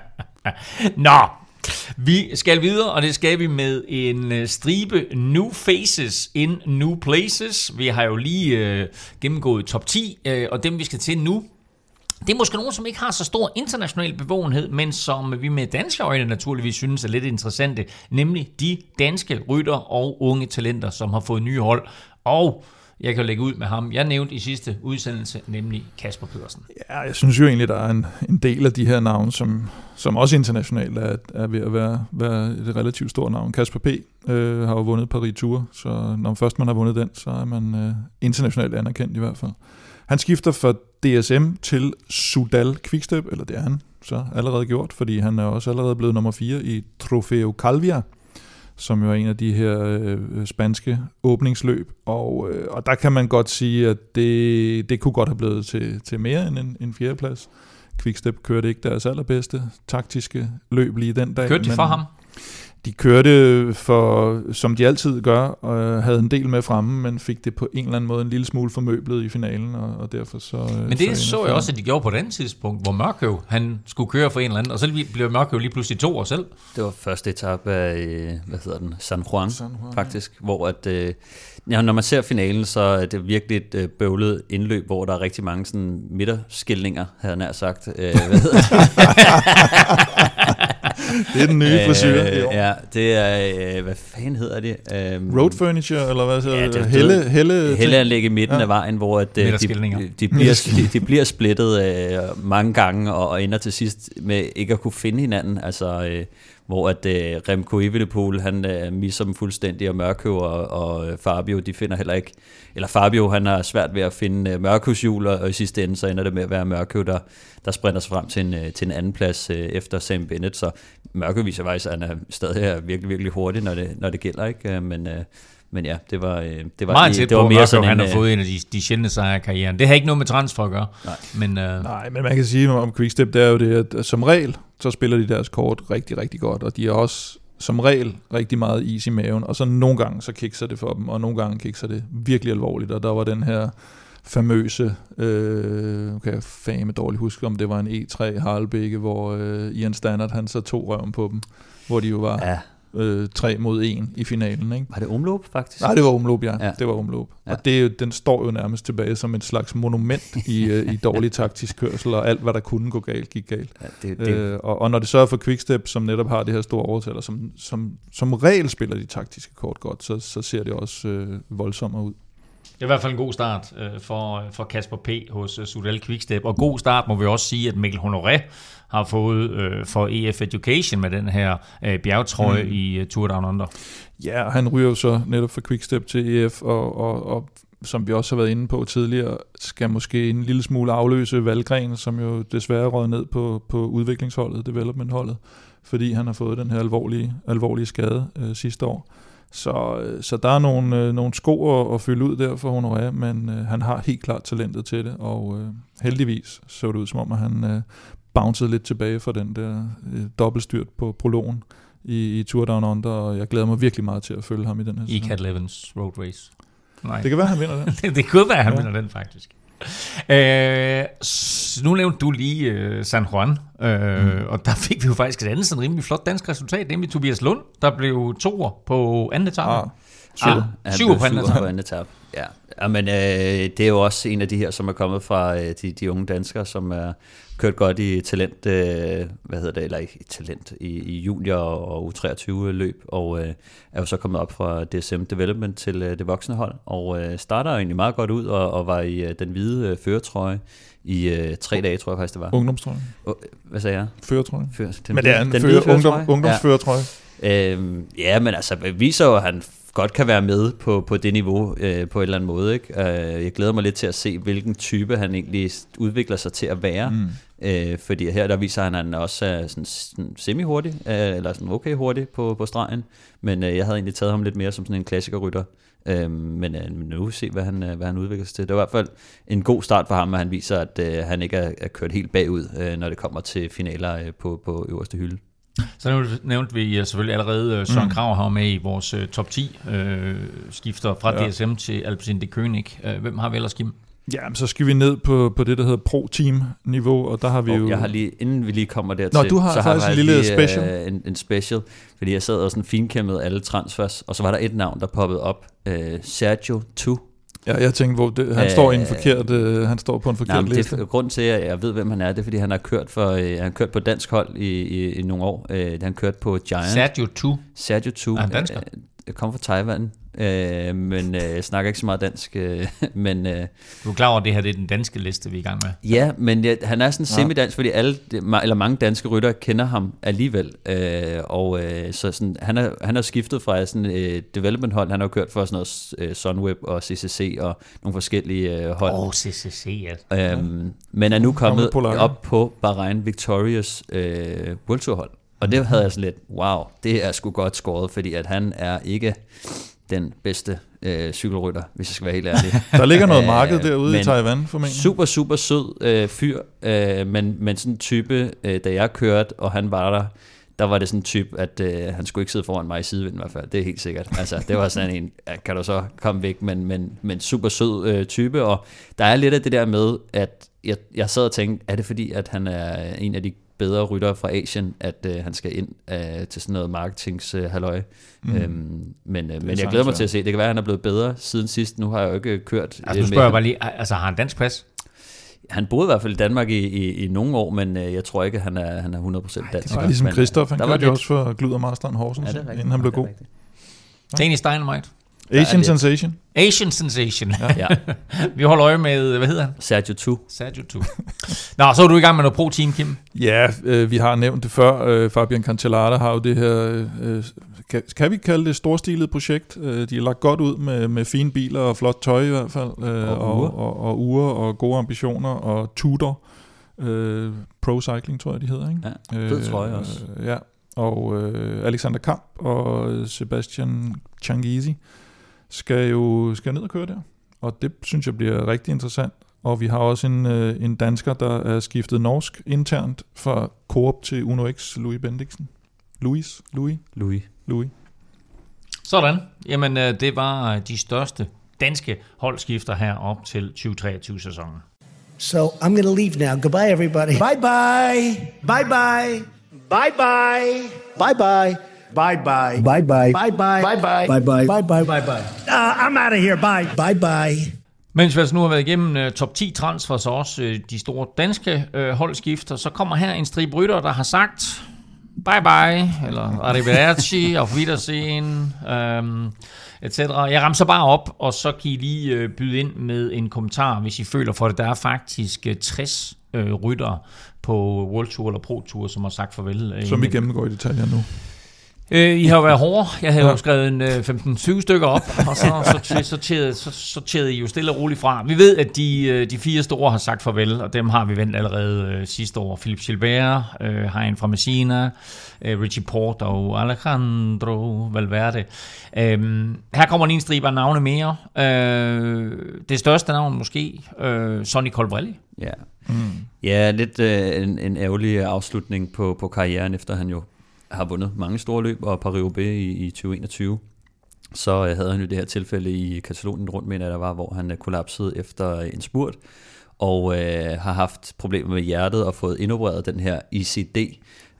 Nå, vi skal videre, og det skal vi med en øh, stribe new faces in new places. Vi har jo lige øh, gennemgået top 10, øh, og dem vi skal til nu, det er måske nogen, som ikke har så stor international bevågenhed, men som vi med danske øjne naturligvis synes er lidt interessante, nemlig de danske rytter og unge talenter, som har fået nye hold. Og jeg kan lægge ud med ham. Jeg nævnte i sidste udsendelse, nemlig Kasper Pedersen. Ja, jeg synes jo egentlig, der er en, en del af de her navne, som, som også internationalt er, er ved at være, være et relativt stort navn. Kasper P. Øh, har jo vundet Paris Tour, så når først man har vundet den, så er man øh, internationalt anerkendt i hvert fald. Han skifter fra DSM til Sudal Quickstep, eller det er han så allerede gjort, fordi han er også allerede blevet nummer 4 i Trofeo Calvia, som jo er en af de her øh, spanske åbningsløb. Og, øh, og der kan man godt sige, at det, det kunne godt have blevet til, til mere end en, en fjerdeplads. Quickstep kørte ikke deres allerbedste taktiske løb lige den dag. Kørte de for ham? De kørte for, som de altid gør, og havde en del med fremme, men fik det på en eller anden måde en lille smule formøblet i finalen, og, og derfor så... Men det så, så jeg også, at de gjorde på et andet tidspunkt, hvor Mørkøv, han skulle køre for en eller anden, og så blev Mørkøv lige pludselig to år selv. Det var første etape af, øh, hvad hedder den, San Juan, San Juan faktisk, ja. hvor at, øh, ja, når man ser finalen, så er det virkelig et øh, bøvlet indløb, hvor der er rigtig mange sådan midterskilninger, havde jeg nær sagt. Øh, hvad hedder det er den nye frisyr. Øh, ja, det er, øh, hvad fanden hedder det? Um, Road furniture, eller hvad så? Ja, det, helle, helle, Helleanlæg i midten ja. af vejen, hvor at, øh, de, de, de, bliver, de, de bliver splittet øh, mange gange, og, og ender til sidst med ikke at kunne finde hinanden. Altså, øh, hvor at øh, Remco Evenepoel, han øh, misser dem fuldstændig, og Mørkøv og, og øh, Fabio, de finder heller ikke, eller Fabio, han har svært ved at finde øh, Mørkøvs hjul, og, i sidste ende, så ender det med at være Mørkøv, der, der sprinter sig frem til en, øh, til en anden plads øh, efter Sam Bennett, så Mørkøv viser faktisk, at han er stadig virkelig, virkelig hurtig, når det, når det gælder, ikke? Men, øh, men ja, det var, øh, det var, Meget det, det var mere sådan han har fået en af de, de sjældne sejre i karrieren. Det har ikke noget med transfer at gøre. Nej. Men, uh... Nej, men man kan sige om Quickstep, det er jo det, at som regel, så spiller de deres kort rigtig, rigtig godt, og de er også som regel rigtig meget is i maven, og så nogle gange så kikser det for dem, og nogle gange kikser det virkelig alvorligt, og der var den her famøse, øh, kan jeg fame dårligt huske, om det var en E3 Harlebække, hvor øh, Ian Standard han så tog røven på dem, hvor de jo var ja øh, 3 mod 1 i finalen. Ikke? Var det omløb faktisk? Nej, det var omløb, ja. ja. Det var omløb. Ja. Og det, den står jo nærmest tilbage som et slags monument i, øh, i dårlig taktisk kørsel, og alt, hvad der kunne gå galt, gik galt. Ja, det, det. Øh, og, og når det sørger for Quickstep, som netop har det her store overtal, som, som, som regel spiller de taktiske kort godt, så, så ser det også øh, voldsommere ud. Det er i hvert fald en god start øh, for, for Kasper P. hos uh, Sudal Quickstep. Og god start må vi også sige, at Mikkel Honoré har fået øh, for EF Education med den her øh, bjergtrøje mm. i uh, Tour Down Under. Ja, han ryger jo så netop fra Quickstep til EF, og, og, og som vi også har været inde på tidligere, skal måske en lille smule afløse Valgren, som jo desværre rød ned på, på udviklingsholdet, developmentholdet, fordi han har fået den her alvorlige, alvorlige skade øh, sidste år. Så, øh, så der er nogle, øh, nogle sko at, at fylde ud der for Honoré, men øh, han har helt klart talentet til det, og øh, heldigvis så det ud som om, at han øh, bouncede lidt tilbage fra den der øh, dobbeltstyrt på prologen i, i Tour Down Under, og jeg glæder mig virkelig meget til at følge ham i den her sæson. I Cat Levens Road Race. Nej. Det kan være, han vinder den. det, det kunne være, han ja. vinder den faktisk. Øh, nu nævnte du lige øh, San Juan, øh, mm. og der fik vi jo faktisk et andet sådan rimelig flot dansk resultat, nemlig Tobias Lund, der blev toer på anden etape. Ah, syv. Ah, syv på anden etape. Ja, Ja, men øh, det er jo også en af de her, som er kommet fra øh, de, de unge danskere, som er kørt godt i talent, øh, hvad hedder det, eller i talent i, i junior og U23 løb, og øh, er jo så kommet op fra DSM Development til øh, det voksne hold, og øh, starter egentlig meget godt ud, og, og var i øh, den hvide øh, føretrøje i øh, tre dage, tror jeg faktisk det var. Ungdomstrøje. Uh, hvad sagde jeg? Føretrøje. Før, den, Men det er en den føre, ungdom, ungdomsføretrøje. Ja. Øhm, ja, men altså, viser jo, at han godt kan være med på, på det niveau øh, på en eller anden måde. Ikke? Øh, jeg glæder mig lidt til at se, hvilken type han egentlig udvikler sig til at være. Mm. Øh, fordi her der viser han, at han også er sådan, sådan semi-hurtig, øh, eller sådan okay hurtig på, på stregen. Men øh, jeg havde egentlig taget ham lidt mere som sådan en klassikerrytter. Øh, men øh, nu se, hvad han, øh, hvad han udvikler sig til. Det var i hvert fald en god start for ham, at han viser, at øh, han ikke er, er kørt helt bagud, øh, når det kommer til finaler øh, på, på øverste hylde. Så nu nævnte vi øh, selvfølgelig allerede øh, Søren mm. Krav har med i vores uh, top 10 uh, skifter fra ja. DSM til Alpecin de König. Hvem har vi ellers, Kim? Ja, så skal vi ned på, på det, der hedder Pro-Team-niveau, og der har vi og jo... Jeg har lige, inden vi lige kommer dertil, Nå, du har så faktisk har en lille lige, special. Uh, en, en special, fordi jeg sad og sådan finkæmmede alle transfers, og så var der et navn, der poppede op, uh, Sergio Tu. Ja, jeg tænkte, hvor det, han, Øh, står i en forkert, uh, han står på en forkert Nej, det liste. er grund til, at jeg ved, hvem han er, det er, fordi han har kørt, for, uh, han har kørt på dansk hold i, i, i nogle år. Uh, han kørt på Giant. Sergio Tu. Sergio Tu. Er han dansker? Uh, kom fra Taiwan, uh, men uh, snakker ikke så meget dansk. Uh, men uh, Du er klar over, at det her det er den danske liste, vi er i gang med. Ja, men ja, han er sådan semidansk, fordi alle, eller mange danske rytter kender ham alligevel. Øh, og øh, så sådan, han, er, han har skiftet fra sådan et øh, development hold, han har kørt for sådan noget øh, Sunweb og CCC og nogle forskellige øh, hold. Åh, oh, CCC, ja. Øhm, men er nu kommet op på Bahrain Victorious øh, World Tour hold. Og det havde jeg sådan lidt, wow, det er sgu godt skåret, fordi at han er ikke den bedste øh, cykelrytter, hvis jeg skal være helt ærlig. Der ligger noget Øh, marked derude i men Taiwan, formentlig. Super, super sød øh, fyr, øh, men, men sådan en type, øh, da jeg kørte, og han var der, der var det sådan en type, at øh, han skulle ikke sidde foran mig i sidevinden i hvert fald. Det er helt sikkert. Altså, det var sådan en, ja, kan du så komme væk, men, men, men super sød øh, type, og der er lidt af det der med, at jeg, jeg sad og tænkte, er det fordi, at han er en af de bedre ryttere fra Asien, at øh, han skal ind øh, til sådan noget marketings øh, halløj. Mm. Øhm, men øh, men jeg glæder mig til at se. Det kan være, at han er blevet bedre siden sidst. Nu har jeg jo ikke kørt Altså, øh, nu spørger jeg bare lige, altså har han dansk pas? Han boede i hvert fald i Danmark i, i, i nogle år, men øh, jeg tror ikke, at han er, han er 100% dansk. Det var ligesom øh, Christoph, han kørte jo også for Gluder Marstrand Horsens, Ja, ja, rigtigt. inden han blev Ja, det er god. rigtigt. Danish Dynamite. Asian lidt. Sensation. Asian Sensation. Ja. Ja, vi holder øje med, hvad hedder han? Sergio Tu. Sergio Tu. Nå, så er du i gang med noget pro-team, Kim. Ja, øh, vi har nævnt det før. Øh, Fabian Cancellara har jo det her, øh, kan, kan vi kalde det storstilet projekt? Øh, de er lagt godt ud med, med fine biler og flot tøj i hvert fald. Øh, Og ure. og, og, og uger og gode ambitioner og Tudor. Øh, Pro Cycling, tror jeg, de hedder, ikke? Ja, fed trøje også. Øh, ja, og øh, Alexander Kamp og Sebastian Changizi skal jo skal ned og køre der. Og det synes jeg bliver rigtig interessant. Og vi har også en, øh, en dansker, der er skiftet norsk internt fra Coop til Uno X, Louis Bendiksen. Louis? Louis? Louis. Louis. Sådan. Jamen, øh, det var de største danske holdskifter her op til 2023-sæsonen. So I'm going to leave now. Goodbye, everybody. Bye bye. Bye bye. Bye bye. Bye bye. Bye bye. Bye bye. Bye bye. Bye bye. Bye bye. Uh, I'm out of here. Bye. Bye bye. Mens vi altså nu har været igennem øh, top 10 transfers så øh, også de store danske uh, holdskifter, så kommer her en strib rytter, der har sagt bye bye, eller arrivederci, auf Wiedersehen, øhm, etc. Jeg ramser bare op, og så kan I lige øh, byde ind med en kommentar, hvis I føler for det. Der er faktisk 60 øh, rytter på World Tour eller Pro Tour, som har sagt farvel. Øh, som vi gennemgår i detaljer nu. Øh, I har jo været hårde. Jeg havde ja. Jo skrevet en øh, 15-20 stykker op, og så så, sorterede, så sorterede I jo stille og roligt fra. Vi ved, at de, øh, de fire store har sagt farvel, og dem har vi vendt allerede øh, sidste år. Philip Gilbert, øh, en fra Messina, øh, Richie Port og Alejandro Valverde. Øh, her kommer en stribe af navne mere. Øh, det største navn måske, øh, Sonny Colbrelli. Ja. Mm. Ja, lidt øh, en, en ærgerlig afslutning på, på karrieren, efter han jo har vundet mange store løb og Paris-Roubaix i, i 2021. Så øh, havde han jo det her tilfælde i Katalonien rundt, jeg, der var, hvor han øh, kollapsede efter en spurt, og øh, har haft problemer med hjertet og fået indopereret den her ICD,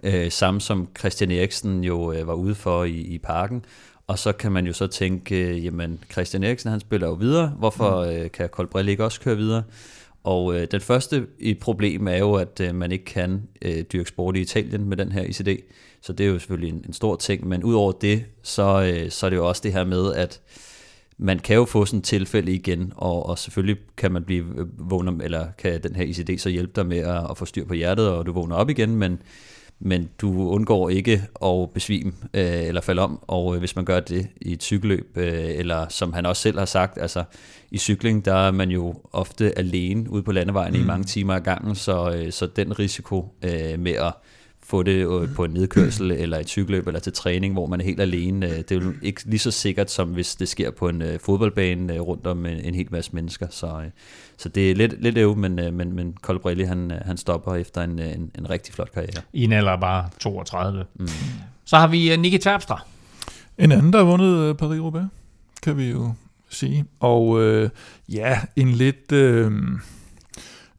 øh, samme som Christian Eriksen jo øh, var ude for i, i parken. Og så kan man jo så tænke, øh, jamen Christian Eriksen han spiller jo videre, hvorfor øh, kan Colbrelli ikke også køre videre? Og øh, den første problem er jo, at øh, man ikke kan øh, dyrke sport i Italien med den her ICD. Så det er jo selvfølgelig en, en stor ting. Men udover det, så, øh, så er det jo også det her med, at man kan jo få sådan et tilfælde igen, og, og selvfølgelig kan man blive øh, vågner, eller kan den her ICD så hjælpe dig med at, at få styr på hjertet, og du vågner op igen, men, men du undgår ikke at besvime øh, eller falde om, og øh, hvis man gør det i et cykelløb, øh, eller som han også selv har sagt, altså i cykling, der er man jo ofte alene ude på landevejen mm. i mange timer ad gangen, så, øh, så den risiko øh, med at få det øh, på en nedkørsel eller et cykelløb eller til træning, hvor man er helt alene. øh, Det er jo ikke lige så sikkert, som hvis det sker på en øh, fodboldbane rundt om en, en hel masse mennesker. Så, så det er lidt, lidt øv, men, men, men Colbrelli han, han stopper efter en, en, en rigtig flot karriere. I en alder bare 32. Mm. Så har vi Nicky Terpstra. En anden, der har vundet Paris-Roubaix, kan vi jo sige. Og øh, ja, en lidt... Øh,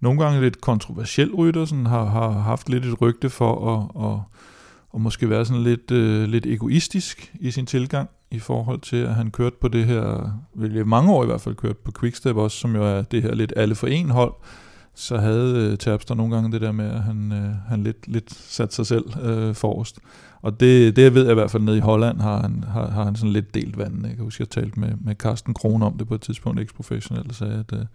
nogle gange lidt kontroversiel rytter, sådan har, har haft lidt et rygte for at, at, at måske være sådan lidt, øh, lidt egoistisk i sin tilgang i forhold til, at han kørte på det her, vel i mange år i hvert fald kørt på Quickstep også, som jo er det her lidt alle for en hold, så havde øh, Terpstra nogle gange det der med, at han, øh, han lidt, lidt satte sig selv øh, forrest. Og det, det ved jeg i hvert fald nede i Holland, har han, har, har han sådan lidt delt vandet. Jeg kan huske, jeg talte med, med Carsten Kron om det på et tidspunkt, ikke professionelt, og sagde, at, øh,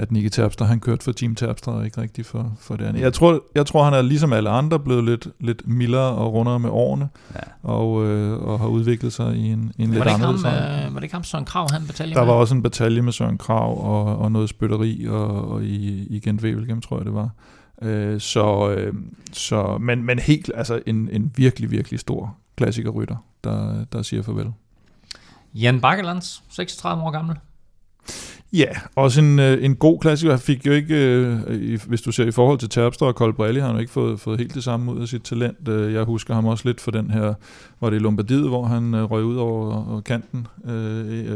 at Nicky Terpstra, han kørte for Team Terpstra, og ikke rigtigt for, for det andet. Jeg tror, jeg tror, han er ligesom alle andre blevet lidt, lidt mildere og rundere med årene, Ja. og, øh, og har udviklet sig i en, en Var lidt ham, anderledes retning. uh, var det ikke ham Søren Krav, han betalte Der med? var også en batalje med Søren Krav og, og noget spytteri og, og i, i Gent Wevelgem, tror jeg det var. Øh, så, øh, så, men, men helt, altså en, en virkelig, virkelig stor klassikerrytter, der, der siger farvel. Jan Bakkelands, 36 år gammel. Ja, også en, øh, en god klassiker. Han fik jo ikke, øh, hvis du ser i forhold til Terpstra og Colbrelli, har han jo ikke fået, fået helt det samme ud af sit talent. Øh, Jeg husker ham også lidt for den her, var det Lombardiet, hvor han røg ud over, kanten,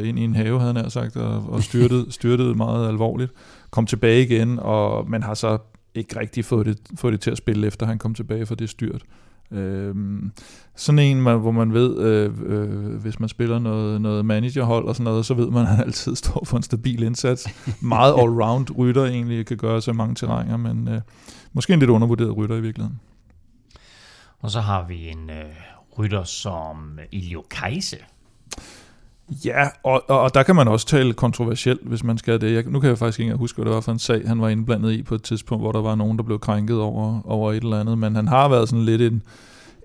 ind i en have, havde han sagt, og, og styrtede, styrtede meget alvorligt. Kom tilbage igen, og man har så ikke rigtig fået det, fået det til at spille, efter han kom tilbage fra det styrt. Øhm, sådan en, man, hvor man ved, øh, øh, hvis man spiller noget, noget managerhold og sådan noget, så ved man, at han altid står for en stabil indsats. Meget all-round rytter egentlig, kan gøre sig mange terrænger, men øh, måske en lidt undervurderet rytter i virkeligheden. Og så har vi en øh, rytter som Ilio Kajse. Ja, og, og, og der kan man også tale kontroversielt, hvis man skal det. Jeg, nu kan jeg faktisk ikke huske, hvad det var for en sag, han var indblandet i på et tidspunkt, hvor der var nogen, der blev krænket over, over et eller andet. Men han har været sådan lidt en,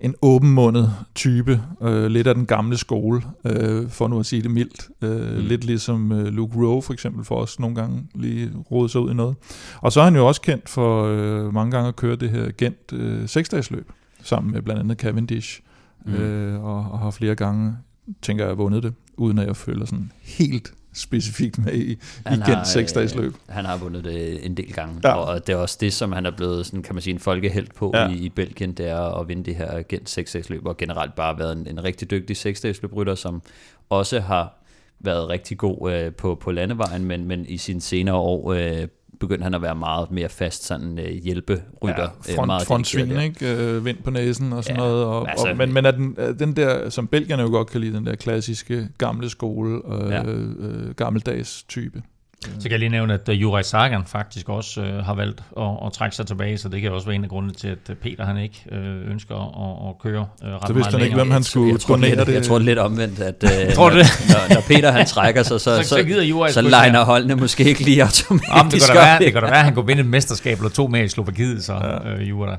en åbenmundet type, øh, lidt af den gamle skole, øh, for nu at sige det mildt. Øh, mm. Lidt ligesom øh, Luke Rowe for eksempel, for os nogle gange lige rode sig ud i noget. Og så er han jo også kendt for øh, mange gange at køre det her Gent øh, seksdagsløb, sammen med blandt andet Cavendish, mm. øh, og, og har flere gange, tænker jeg, vundet det, uden at jeg føler sådan helt specifikt med i, i Gent seksdagsløb. øh, han har vundet det en del gange, Ja. og det er også det, som han er blevet, sådan, kan man sige, en folkehelt på Ja. i, i Belgien, det er at vinde det her Gent 6 løb og generelt bare været en, en rigtig dygtig 6 rytter som også har været rigtig god øh, på, på landevejen, men, men i sine senere år øh, begyndte han at være meget mere fast sådan øh, hjælperytter. Ja, øh, front, meget dedikeret ikke? Øh, vind på næsen og sådan Ja, noget. Og, altså- og, men, men er den, er den der, som belgierne jo godt kan lide, den der klassiske gamle skole, øh, Ja. øh, gammeldags type. Så kan jeg lige nævne, at uh, Juraj Sagan faktisk også uh, har valgt at, at trække sig tilbage, så det kan også være en af grundene til, at uh, Peter han ikke uh, ønsker at, at køre uh, ret Så vidste meget han ikke, hvem han skulle jeg tror, lidt, det. Jeg tror lidt omvendt, at øh, Tror det? når, når Peter han trækker sig, så, Så- så Juraj så legner mere. holdene måske ikke lige automatisk Jamen, det, kan da være, det kan da være, at han kunne vinde et mesterskab eller to med i Slovakiet, så ja. øh, Jura.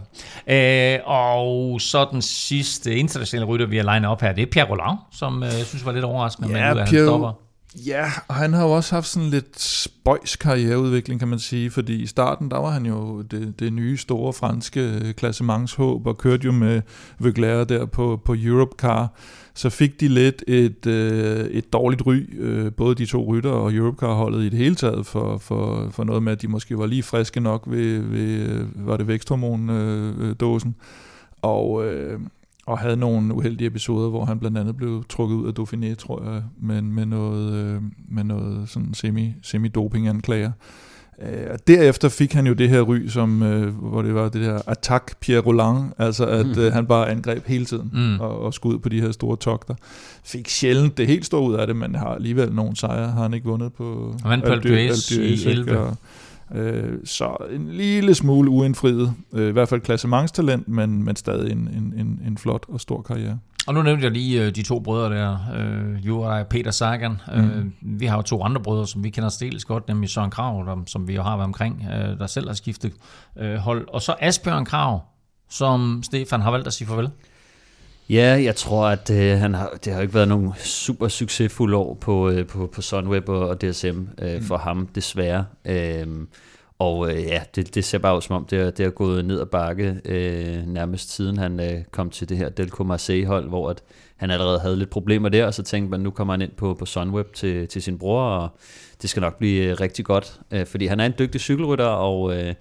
Øh, og så den sidste internationale rytter, vi har legnet op her, det er Pierre Roland, som øh, jeg synes var lidt overraskende, Ja, af, at han Pierre- stopper. Ja, og han har jo også haft sådan lidt spøjs karriereudvikling, kan man sige, fordi i starten, der var han jo det, det nye store franske øh, klassementshåb, og kørte jo med Vøgler der på, på Europe Car. Så fik de lidt et, øh, et dårligt ry, øh, både de to rytter og Europe Car-holdet i det hele taget, for, for, for noget med, at de måske var lige friske nok ved, ved øh, var det væksthormondåsen. Og, øh, og havde nogle uheldige episoder, hvor han blandt andet blev trukket ud af Dauphiné, tror jeg, men med noget, øh, med noget sådan semi, semi-doping-anklager. Øh, og derefter fik han jo det her ry, som, øh, hvor det var det her attack Pierre Roland, altså at Mm. øh, han bare angreb hele tiden Mm. og, og ud på de her store togter. Fik sjældent det helt store ud af det, men har alligevel nogle sejre, har han ikke vundet på Han vandt på Alpe i ikke? 11. Og, øh, så en lille smule uindfriet, øh, i hvert fald klassementstalent, men, men stadig en, en, en, en flot og stor karriere. Og nu nævnte jeg lige øh, de to brødre der, øh, Jura og Peter Sagan. Mm. Øh, vi har jo to andre brødre, som vi kender stilles godt, nemlig Søren Krav, der, som vi jo har været omkring, øh, der selv har skiftet øh, hold. Og så Asbjørn Krav, som Stefan har valgt at sige farvel? Ja, jeg tror, at øh, han har, det har ikke været nogen super succesfulde år på, øh, på, på Sunweb og, DSM øh, mm. for ham, desværre. Øhm, og øh, ja, det, det ser bare ud som om, det er, det er gået ned ad bakke øh, nærmest siden han øh, kom til det her Delco Marseille-hold, hvor at han allerede havde lidt problemer der, og så tænkte man, nu kommer han ind på, på Sunweb til, til sin bror, og det skal nok blive øh, rigtig godt, øh, fordi han er en dygtig cykelrytter, og øh,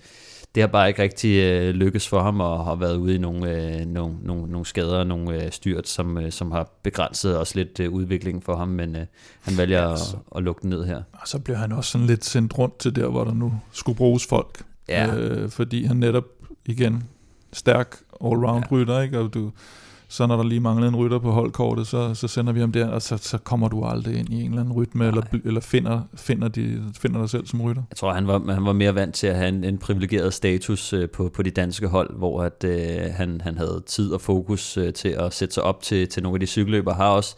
det har bare ikke rigtig øh, lykkes for ham, og har været ude i nogle, øh, nogle, nogle, nogle skader, nogle øh, styrt, som, øh, som har begrænset også lidt øh, udviklingen for ham, men øh, han vælger ja, at, at lukke den ned her. Og så blev han også sådan lidt sendt rundt til der, hvor der nu skulle bruges folk. Ja. Øh, fordi han netop, igen, stærk all-round ja. rytter, ikke? Og du, så når der lige manglede en rytter på holdkortet, så, så sender vi ham der, og så, så kommer du aldrig ind i en eller anden rytme, eller, eller finder, finder, de, finder dig selv som rytter. Jeg tror, han var, han var mere vant til at have en, en privilegeret status øh, på, på de danske hold, hvor at, øh, han, han havde tid og fokus øh, til at sætte sig op til, til nogle af de cykelløber. Har også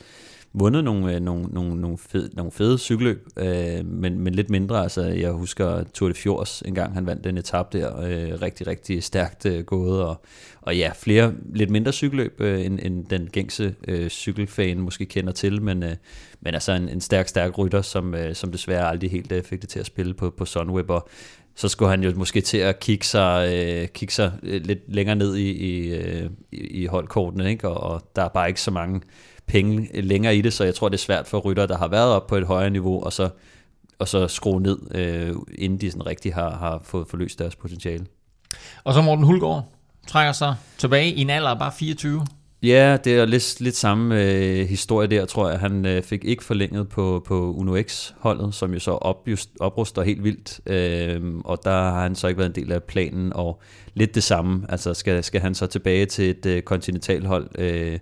vundet nogle, øh, nogle, nogle, nogle, fed, nogle fede cykelløb, øh, men, men lidt mindre. Altså, jeg husker Tour de Fjords, en gang han vandt den etape der, øh, rigtig, rigtig stærkt øh, gået, og, og ja, flere lidt mindre cykelløb, øh, end, end den gængse øh, cykelfan måske kender til, men, øh, men altså en, en stærk, stærk rytter, som, øh, som desværre aldrig helt øh, fik det til at spille på, på Sunweb, og så skulle han jo måske til at kigge sig, øh, kigge sig øh, lidt længere ned i, i, øh, i holdkortene, ikke? Og, og der er bare ikke så mange penge længere i det, så jeg tror, det er svært for rytter, der har været op på et højere niveau, og så, og så skrue ned, øh, inden de sådan rigtig har, har fået forløst deres potentiale. Og så Morten Hulgaard trækker sig tilbage i en alder af bare 24. Ja, det er lidt, lidt samme øh, historie der, tror jeg. Han øh, fik ikke forlænget på, på Uno X-holdet, som jo så op, just, opruster helt vildt, øh, og der har han så ikke været en del af planen, og lidt det samme. Altså skal, skal han så tilbage til et øh, kontinentalhold, øh,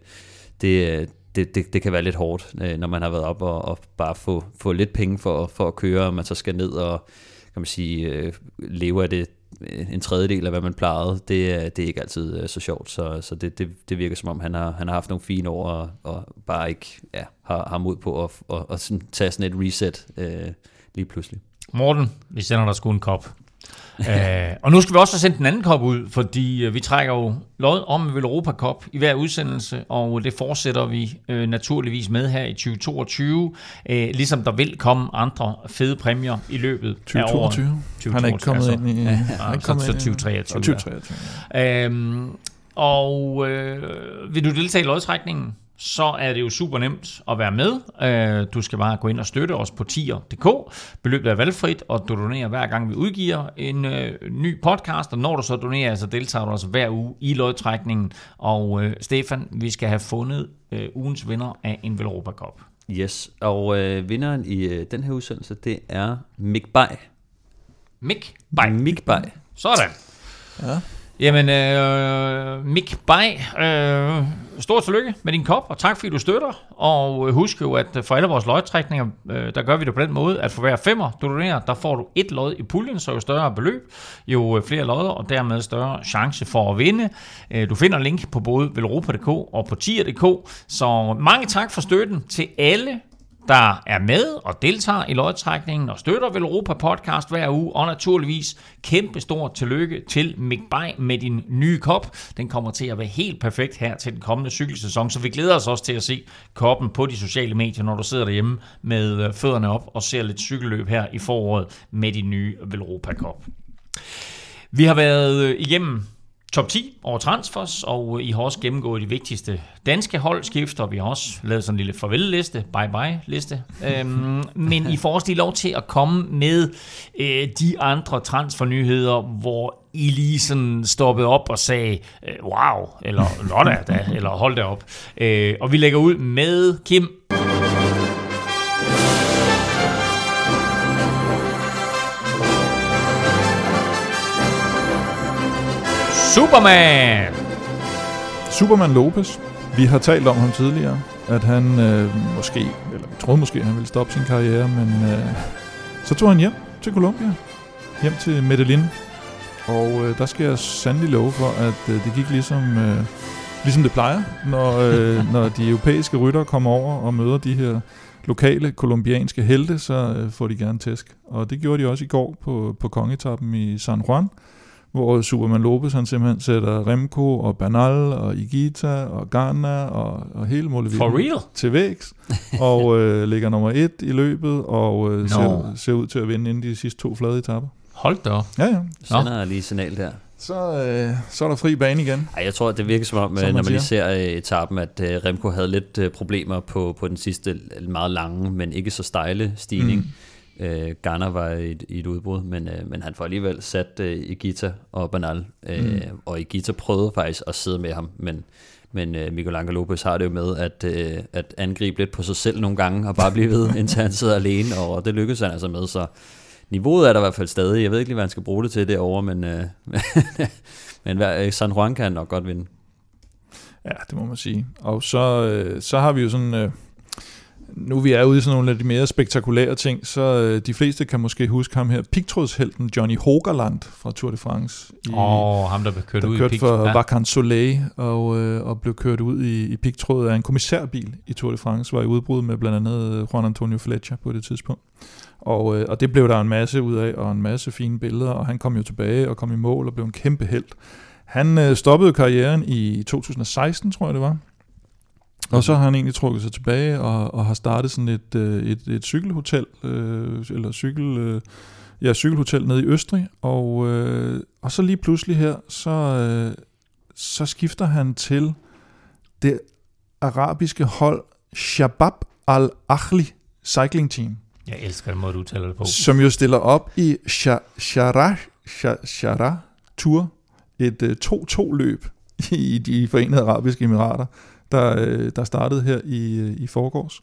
det, det, det, det kan være lidt hårdt, øh, når man har været op og, og bare få, få lidt penge for, for at køre, og man så skal ned og kan man sige, øh, leve af det øh, en tredjedel af, hvad man plejede, det, det er ikke altid øh, så sjovt, så, så det, det, det virker som om, han har, han har haft nogle fine år, og, og bare ikke ja, har, har mod på at, og, og sådan, tage sådan et reset øh, lige pludselig. Morten, vi sender dig sgu en kop uh, og nu skal vi også have sendt den anden kop ud, fordi uh, vi trækker jo lod om Vel Europa Cup i hver udsendelse, og det fortsætter vi uh, naturligvis med her i 2022, uh, ligesom der vil komme andre fede præmier i løbet 2022. af året. 2022. Han er ikke kommet altså. ind i... Ja, han er ikke så, så 2023. 2023. Ja. Uh, og uh, vil du deltage i lodtrækningen? Så er det jo super nemt at være med. Øh, du skal bare gå ind og støtte os på tier.dk. Beløbet er valgfrit, og du donerer hver gang vi udgiver en øh, ny podcast, og når du så donerer, så deltager du også hver uge i lodtrækningen. Og øh, Stefan, vi skal have fundet ugens vinder af en Velropa Cup. Yes, og øh, vinderen i øh, den her udsendelse, det er Mick Bay. Mick Bay. Mick Bay. Sådan. Ja. Jamen, øh, Mick Bay, øh, stort tillykke med din kop, og tak fordi du støtter. Og øh, husk jo, at for alle vores lodtrækninger, øh, der gør vi det på den måde, at for hver femmer, du donerer, der får du et lod i puljen, så jo større beløb, jo øh, flere lodder, og dermed større chance for at vinde. Øh, du finder link på både velropa.dk og på tier.dk. Så mange tak for støtten til alle der er med og deltager i lodtrækningen og støtter vel Europa podcast hver uge, og naturligvis kæmpe stor tillykke til Mick Bay med din nye kop. Den kommer til at være helt perfekt her til den kommende cykelsæson, så vi glæder os også til at se koppen på de sociale medier, når du sidder derhjemme med øh, fødderne op og ser lidt cykelløb her i foråret med din nye Velropa Cup. Vi har været øh, igennem top 10 over transfers, og I har også gennemgået de vigtigste danske holdskifter. Vi har også lavet sådan en lille farvel-liste, bye-bye-liste. øhm, men I får også lige lov til at komme med øh, de andre transfernyheder, hvor I lige sådan stoppede op og sagde, øh, wow, eller Lotta da, eller hold da op. Øh, og vi lægger ud med Kim. Superman! Superman Lopez. Vi har talt om ham tidligere, at han øh, måske, eller vi troede måske, at han ville stoppe sin karriere, men øh, så tog han hjem til Colombia, hjem til Medellin. Og øh, der skal jeg sandelig love for, at øh, det gik ligesom, øh, ligesom det plejer, når, øh, når de europæiske rytter kommer over og møder de her lokale kolumbianske helte, så øh, får de gerne tæsk. Og det gjorde de også i går på, på kongetappen i San Juan hvor Superman Lopez han simpelthen sætter Remco og Bernal og Igita og Garna og, og hele real? til vægs, og øh, ligger nummer et i løbet, og øh, Nå. ser, ser ud til at vinde inden de sidste to flade etapper. Hold da op. Ja, ja. Sender jeg lige signal der. Så, øh, så er der fri bane igen. Ej, jeg tror, det virker som om, Som man når man lige ser øh, etappen, at øh, Remco havde lidt øh, problemer på, på den sidste meget lange, men ikke så stejle stigning. Mm. Øh, Garner var i et, i et udbrud, men, øh, men han får alligevel sat øh, Igita og Banal. Øh, mm. Og Igita prøvede faktisk at sidde med ham, men, men øh, Miguel Angel Lopez har det jo med at, øh, at angribe lidt på sig selv nogle gange, og bare blive ved, indtil han sidder alene, og det lykkedes han altså med, så niveauet er der i hvert fald stadig. Jeg ved ikke lige, hvad han skal bruge det til derovre, men, øh, men hver- San Juan kan nok godt vinde. Ja, det må man sige. Og så, øh, så har vi jo sådan... Øh, nu vi er ude i sådan nogle af de mere spektakulære ting, så øh, de fleste kan måske huske ham her, pigtrådshelten Johnny Hogerland fra Tour de France. I, Åh, oh, ham der blev kørt der ud i kørte pik. for Ja. Vacan Soleil og, øh, og blev kørt ud i, i pigtråd af en kommissærbil i Tour de France, var i udbrud med blandt andet øh, Juan Antonio Fletcher på det tidspunkt. Og, øh, og det blev der en masse ud af, og en masse fine billeder, og han kom jo tilbage og kom i mål og blev en kæmpe held. Han øh, stoppede karrieren i 2016, tror jeg det var. Og så har han egentlig trukket sig tilbage og, og har startet sådan et, øh, et, et cykelhotel, øh, eller cykel, øh, ja, cykelhotel nede i Østrig, og, øh, og så lige pludselig her, så, øh, så skifter han til det arabiske hold Shabab Al-Akhli Cycling Team, Jeg elsker den måde, du udtaler det på. som jo stiller op i Sha- Shara, Sha- Shara Tour, et øh, 2-2 løb i de forenede arabiske emirater, der, øh, der startede her i, øh, i forgårs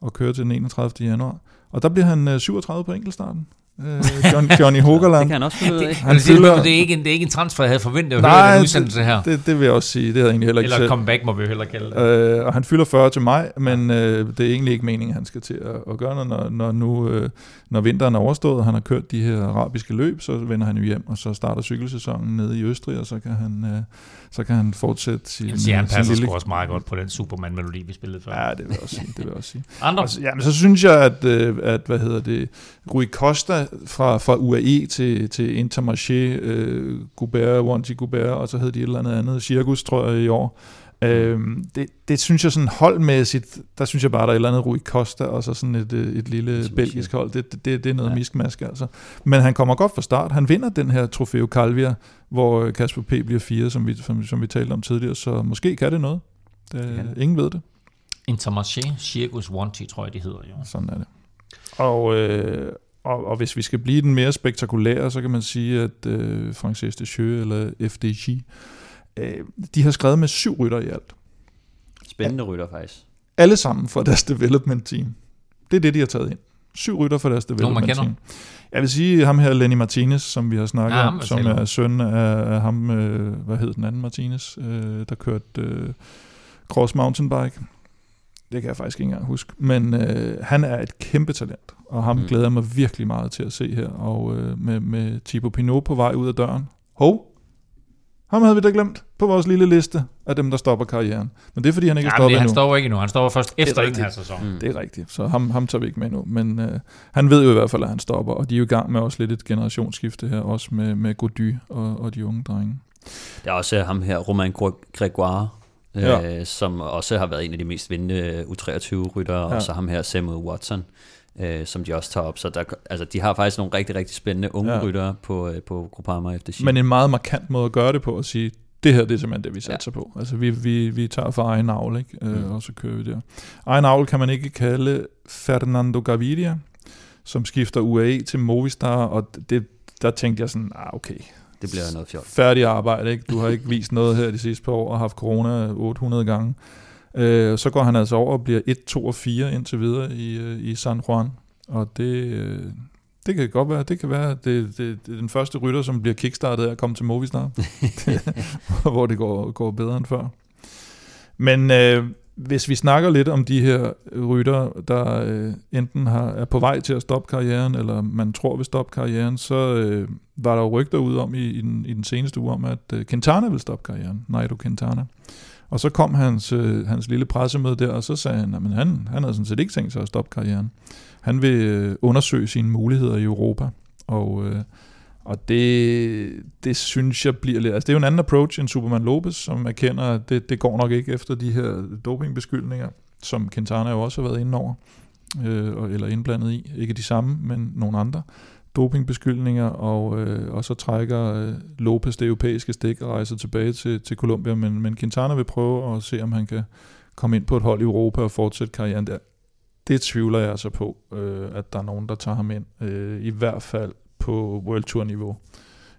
og kører til den 31. januar. Og der bliver han øh, 37 på enkeltstarten. Øh, John, Johnny Det Hogerland. kan han også finde ud af. Det, Han det, det, er ikke en, det er ikke en transfer, jeg havde forventet at høre Nej, i den udsendelse her. Det, det vil jeg også sige. Det havde jeg egentlig heller ikke Eller comeback, må vi jo hellere kalde det. Øh, og han fylder 40 til maj, men øh, det er egentlig ikke meningen, at han skal til at, at gøre noget, når, når nu øh, når vinteren er overstået, og han har kørt de her arabiske løb, så vender han jo hjem, og så starter cykelsæsonen nede i Østrig, og så kan han, øh, så kan han fortsætte sin, Jeg siger, han passer lille... også meget godt på den Superman-melodi, vi spillede før. Ja, det vil jeg også sige. Det vil jeg også sige. Andre? Og så, ja, men så synes jeg, at, øh, at hvad hedder det, Rui Costa fra, fra UAE til, til Intermarché, øh, Goubert, Wanty Goubert, og så hed de et eller andet andet, Circus, tror jeg, i år. Øhm, det, det synes jeg sådan holdmæssigt, der synes jeg bare, der er et eller andet Rui Costa, og så sådan et, øh, et lille Intermarché. belgisk hold. Det, det, det, det er noget ja. Ja. miskmask, altså. Men han kommer godt fra start. Han vinder den her Trofeo Calvia, hvor øh, Kasper P. bliver fire, som vi, som, som vi talte om tidligere, så måske kan det noget. Det, kan det. ingen ved det. Intermarché Circus Wanty, tror jeg, de hedder jo. Sådan er det. Og, øh, og, og hvis vi skal blive den mere spektakulære, så kan man sige, at øh, Frances Descheux eller FDJ, øh, de har skrevet med syv rytter i alt. Spændende rytter faktisk. Alle sammen fra deres development team. Det er det, de har taget ind. Syv rytter fra deres man development kender? team. Jeg vil sige ham her, Lenny Martinez, som vi har snakket Ja, om, som er søn af, ham, øh, hvad hed den anden Martinez, øh, der kørte øh, cross mountainbike. Det kan jeg faktisk ikke engang huske. Men øh, han er et kæmpe talent, og ham Mm. glæder jeg mig virkelig meget til at se her. Og øh, med, med Thibaut Pinot på vej ud af døren. Hov, ham havde vi da glemt på vores lille liste af dem, der stopper karrieren. Men det er, fordi han ikke er Ja, men stoppet det, han endnu. stopper ikke endnu. Han stopper først efter den her sæson. Mm. Det er rigtigt, så ham, ham tager vi ikke med nu. Men øh, han ved jo i hvert fald, at han stopper, og de er jo i gang med også lidt et generationsskifte her, også med, med Gody og, og de unge drenge. Der er også ham her, Romain Gregoire, Ja. øh, som også har været en af de mest vindende U23-ryttere, ja. Ja. og så ham her, Samuel Watson, øh, som de også tager op. Så der, altså, de har faktisk nogle rigtig, rigtig spændende unge Ja. ja. ryttere på, øh, på Groupama FDC. Men en meget markant måde at gøre det på, at sige, det her det er simpelthen det, vi Ja. satser på. Altså vi, vi, vi tager for egen avl, ikke? Øh, Mm. og så kører vi der. Egen avl kan man ikke kalde Fernando Gaviria, som skifter UAE til Movistar, og det, der tænkte jeg sådan, ah, okay, det bliver noget fjol. færdig arbejde, ikke? Du har ikke vist noget her de sidste par år og haft corona 800 gange. Øh, så går han altså over og bliver 1, 2 og 4 indtil videre i, øh, i San Juan. Og det, øh, det kan godt være, det kan være, det, det, det er den første rytter, som bliver kickstartet af at komme til Movistar, hvor det går, går bedre end før. Men øh, hvis vi snakker lidt om de her rytter, der øh, enten har, er på vej til at stoppe karrieren, eller man tror vil stoppe karrieren, så øh, var der jo rygter ud om i, i, den, i den seneste uge om, at øh, Quintana vil stoppe karrieren, Nairo Quintana. Og så kom hans, øh, hans lille pressemøde der, og så sagde han, at han, han havde sådan set ikke tænkt sig at stoppe karrieren. Han vil øh, undersøge sine muligheder i Europa, og, øh, og det, det synes jeg bliver lidt... Altså det er jo en anden approach end Superman Lopez, som erkender, at det, det går nok ikke efter de her dopingbeskyldninger, som Quintana jo også har været inde over, øh, eller indblandet i. Ikke de samme, men nogle andre dopingbeskyldninger, og, øh, og så trækker øh, Lopez det europæiske stik og rejser tilbage til, til Colombia, men, men Quintana vil prøve at se, om han kan komme ind på et hold i Europa og fortsætte karrieren der. Det tvivler jeg altså på, øh, at der er nogen, der tager ham ind, øh, i hvert fald på World Tour niveau.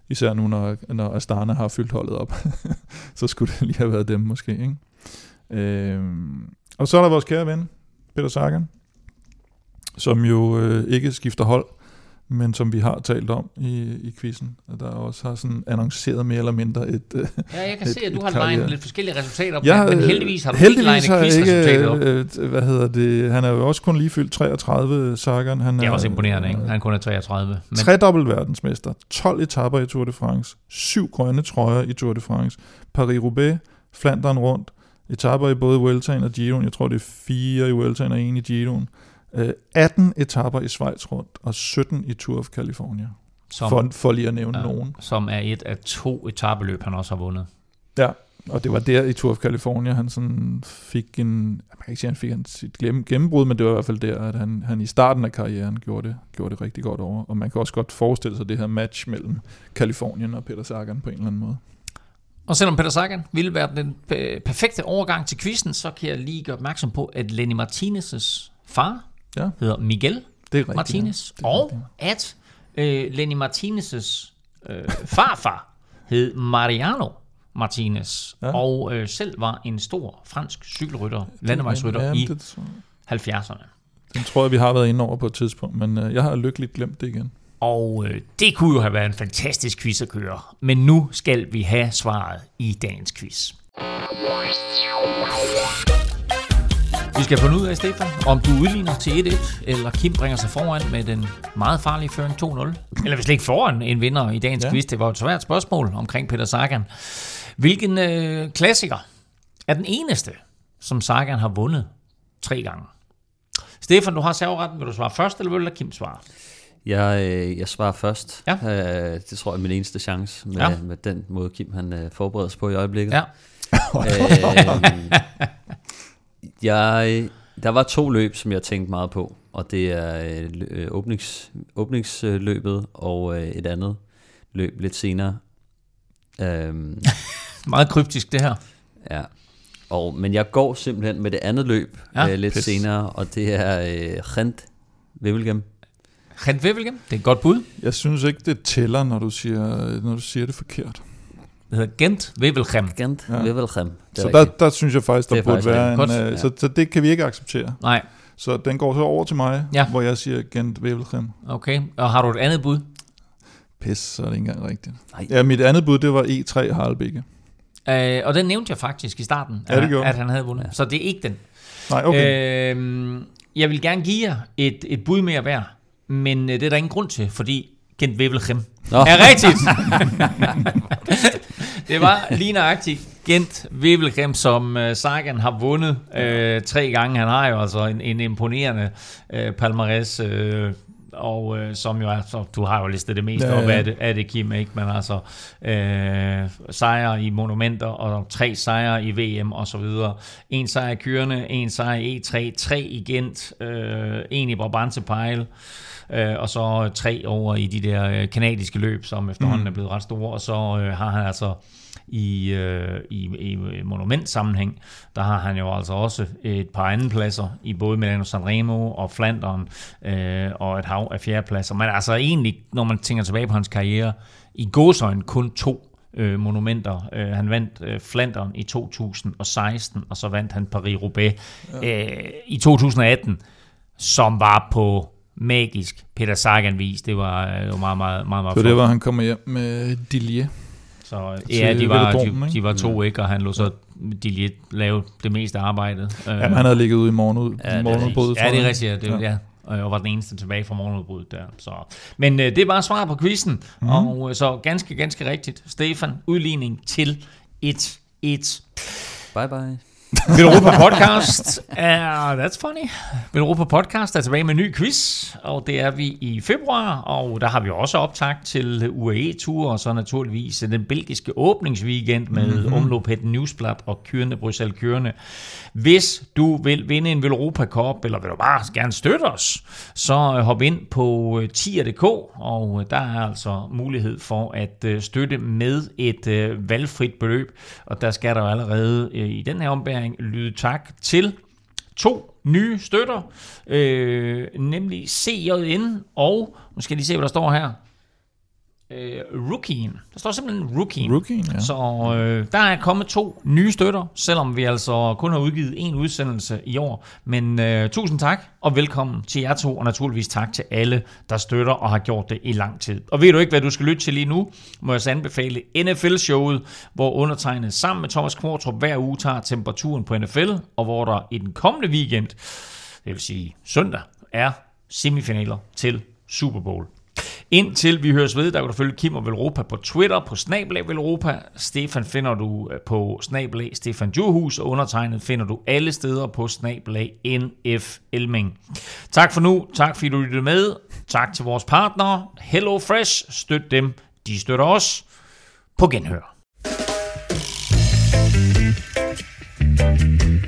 Især nu, når, når Astana har fyldt holdet op. så skulle det lige have været dem måske. Ikke? Øhm, og så er der vores kære ven, Peter Sagan, som jo øh, ikke skifter hold, men som vi har talt om i, i quizzen, og der også har sådan annonceret mere eller mindre et... Øh, Ja, jeg kan Et- se, at du har legnet lidt forskellige resultater op, jeg, men heldigvis har du heldigvis ikke legnet quizresultatet op. ikke, øh, hvad hedder det, han er jo også kun lige fyldt 33, Sagan. Han Det er også imponerende, ikke? Han kun er 33. Men Tredobbelt verdensmester, 12 etapper i Tour de France, syv grønne trøjer i Tour de France, Paris-Roubaix, Flandern rundt, etapper i både Vueltaen og Giroen, jeg tror det er fire i Vueltaen og en i Giroen, Øh, 18 etapper i Schweiz rundt, og 17 i Tour of California, som, for, for lige at nævne ja. nogen. som er et af to etabeløb, han også har vundet. Ja, og det var der i Tour of California, han sådan fik en, man kan ikke sige, han fik en, sit gennembrud, men det var i hvert fald der, at han, han i starten af karrieren gjorde det, gjorde det rigtig godt over. Og man kan også godt forestille sig det her match mellem Kalifornien og Peter Sagan på en eller anden måde. Og selvom Peter Sagan ville være den øh, perfekte overgang til quizzen, så kan jeg lige gøre opmærksom på, at Lenny Martinez' far Ja. hedder Miguel Det er. Martinez, ja. Og rigtigt. at øh, Lenny Martinez' øh, farfar hed Mariano Martinez, ja. Og øh, selv var en stor fransk cykelrytter, landevejsrytter Ja, i det, tror- 70'erne. den tror jeg, vi har været inde over på et tidspunkt, men øh, jeg har lykkeligt glemt det igen. Og øh, det kunne jo have været en fantastisk quiz at køre, men nu skal vi have svaret i dagens quiz. Vi skal finde ud af, Stefan, om du udligner til 1-1, eller Kim bringer sig foran med den meget farlige føring 2-0. Eller hvis ikke foran en vinder i dagens ja. Quiz. Det var et svært spørgsmål omkring Peter Sagan. Hvilken øh, klassiker er den eneste, som Sagan har vundet tre gange? Stefan, du har serveretten. Vil du svare først, eller vil du Kim svare? Jeg, øh, jeg svarer først. Ja. Øh, det tror jeg er min eneste chance med, Ja. med den måde, Kim han øh, forbereder sig på i øjeblikket. Ja. Øhm, jeg, der var to løb, som jeg tænkte meget på, og det er øh, åbnings, åbningsløbet og øh, et andet løb lidt senere. Øhm, Meget kryptisk, det her. ja. Og, men jeg går simpelthen med det andet løb ja, øh, lidt pis. senere, og det er øh, Rent Wevelgem. Rent Wevelgem, det er et godt bud. Jeg synes ikke, det tæller, når du siger, når du siger det forkert. Det hedder Gent Wevelgem. Gent Ja. ja. Wevelgem. Det Så er der, rigtigt. der synes jeg faktisk, der Det er burde faktisk være en... Godt. Øh, så, så det kan vi ikke acceptere. Nej, Så den går så over til mig, Ja. hvor jeg siger Gent Wevelgem. okay. Og har du et andet bud? Pis, så er det ikke engang rigtigt. Nej. Ja, mit andet bud, det var E3 Harlebække. Øh, og den nævnte jeg faktisk i starten, Ja, det at, at han havde vundet. Ja. Så det er ikke den. Nej, okay. Øh, jeg vil gerne give jer et, et bud mere værd, men øh, det er der ingen grund til, fordi Gent Wevelgem Nå. er rigtigt. det var lige nøjagtigt Gent Wevelgem, som uh, Sagan har vundet uh, tre gange. Han har jo altså en, en imponerende uh, palmarès, uh, og uh, som jo er, så du har jo listet det meste Ja, op af det, af det, Kim, ikke? Men altså, uh, sejre i monumenter, og tre sejre i VM, og så videre. En sejr i Kyrne, en sejr i E3, tre i Gent, uh, en i Brabantse Pejl, Øh, og så tre over i de der øh, kanadiske løb, som efterhånden mm. er blevet ret store. Og så øh, har han altså i, øh, i, i monumentsammenhæng, der har han jo altså også et par andenpladser i både Milano Sanremo og Flandern, øh, og et hav af fjerdepladser. Men altså egentlig, når man tænker tilbage på hans karriere, i gåsøjne kun to øh, monumenter. Øh, han vandt øh, Flandern i 2016, og så vandt han Paris-Roubaix ja. øh, i 2018, som var på magisk Peter Sagan-vis. Det var, øh, det var meget, meget, meget, meget Så det var, han kommer hjem med Dillier. Så ja, de var, de, de var to, ikke? Og han lå så Dillier lave det meste af arbejdet. Øh, Jamen, han havde ligget ude i morgenud, Ja, det er morgenudbruddet. Ja, det er jeg. rigtigt. Ja, det, ja. ja. Og var den eneste tilbage fra morgenudbruddet der. Så. Men øh, det var svaret på quizzen. Mm. Og øh, så ganske, ganske rigtigt. Stefan, udligning til 1-1. Bye bye. Velropa Podcast er... That's funny. Velropa Podcast er tilbage med en ny quiz, og det er vi i februar, og der har vi også optagt til UAE-tur, og så naturligvis den belgiske åbningsweekend med mm-hmm. Omlopet Newsblad og Kyrne Bruxelles Kyrne. Hvis du vil vinde en Velropa Cup, eller vil du bare gerne støtte os, så hop ind på tier.dk, og der er altså mulighed for at støtte med et valgfrit beløb, og der skal der allerede i den her ombæring lyde tak til to nye støtter, øh, nemlig CJN og, nu skal jeg lige se, hvad der står her, øh, Rookien. Der står simpelthen Rookien. Rookien, ja. Så øh, der er kommet to nye støtter, selvom vi altså kun har udgivet en udsendelse i år. Men øh, tusind tak, og velkommen til jer to, og naturligvis tak til alle, der støtter og har gjort det i lang tid. Og ved du ikke, hvad du skal lytte til lige nu, må jeg så anbefale NFL-showet, hvor undertegnet sammen med Thomas Kvartrup hver uge tager temperaturen på NFL, og hvor der i den kommende weekend, det vil sige søndag, er semifinaler til Super Bowl. Indtil vi høres ved, der kan du følge Kim og Velropa på Twitter, på Snablag Velropa. Stefan finder du øh, på Snablag Stefan Djurhus, og undertegnet finder du alle steder på Snablag NF Elming. Tak for nu. Tak fordi du lyttede med. Tak til vores partnere. Hello Fresh. Støt dem. De støtter os. På genhør. thank you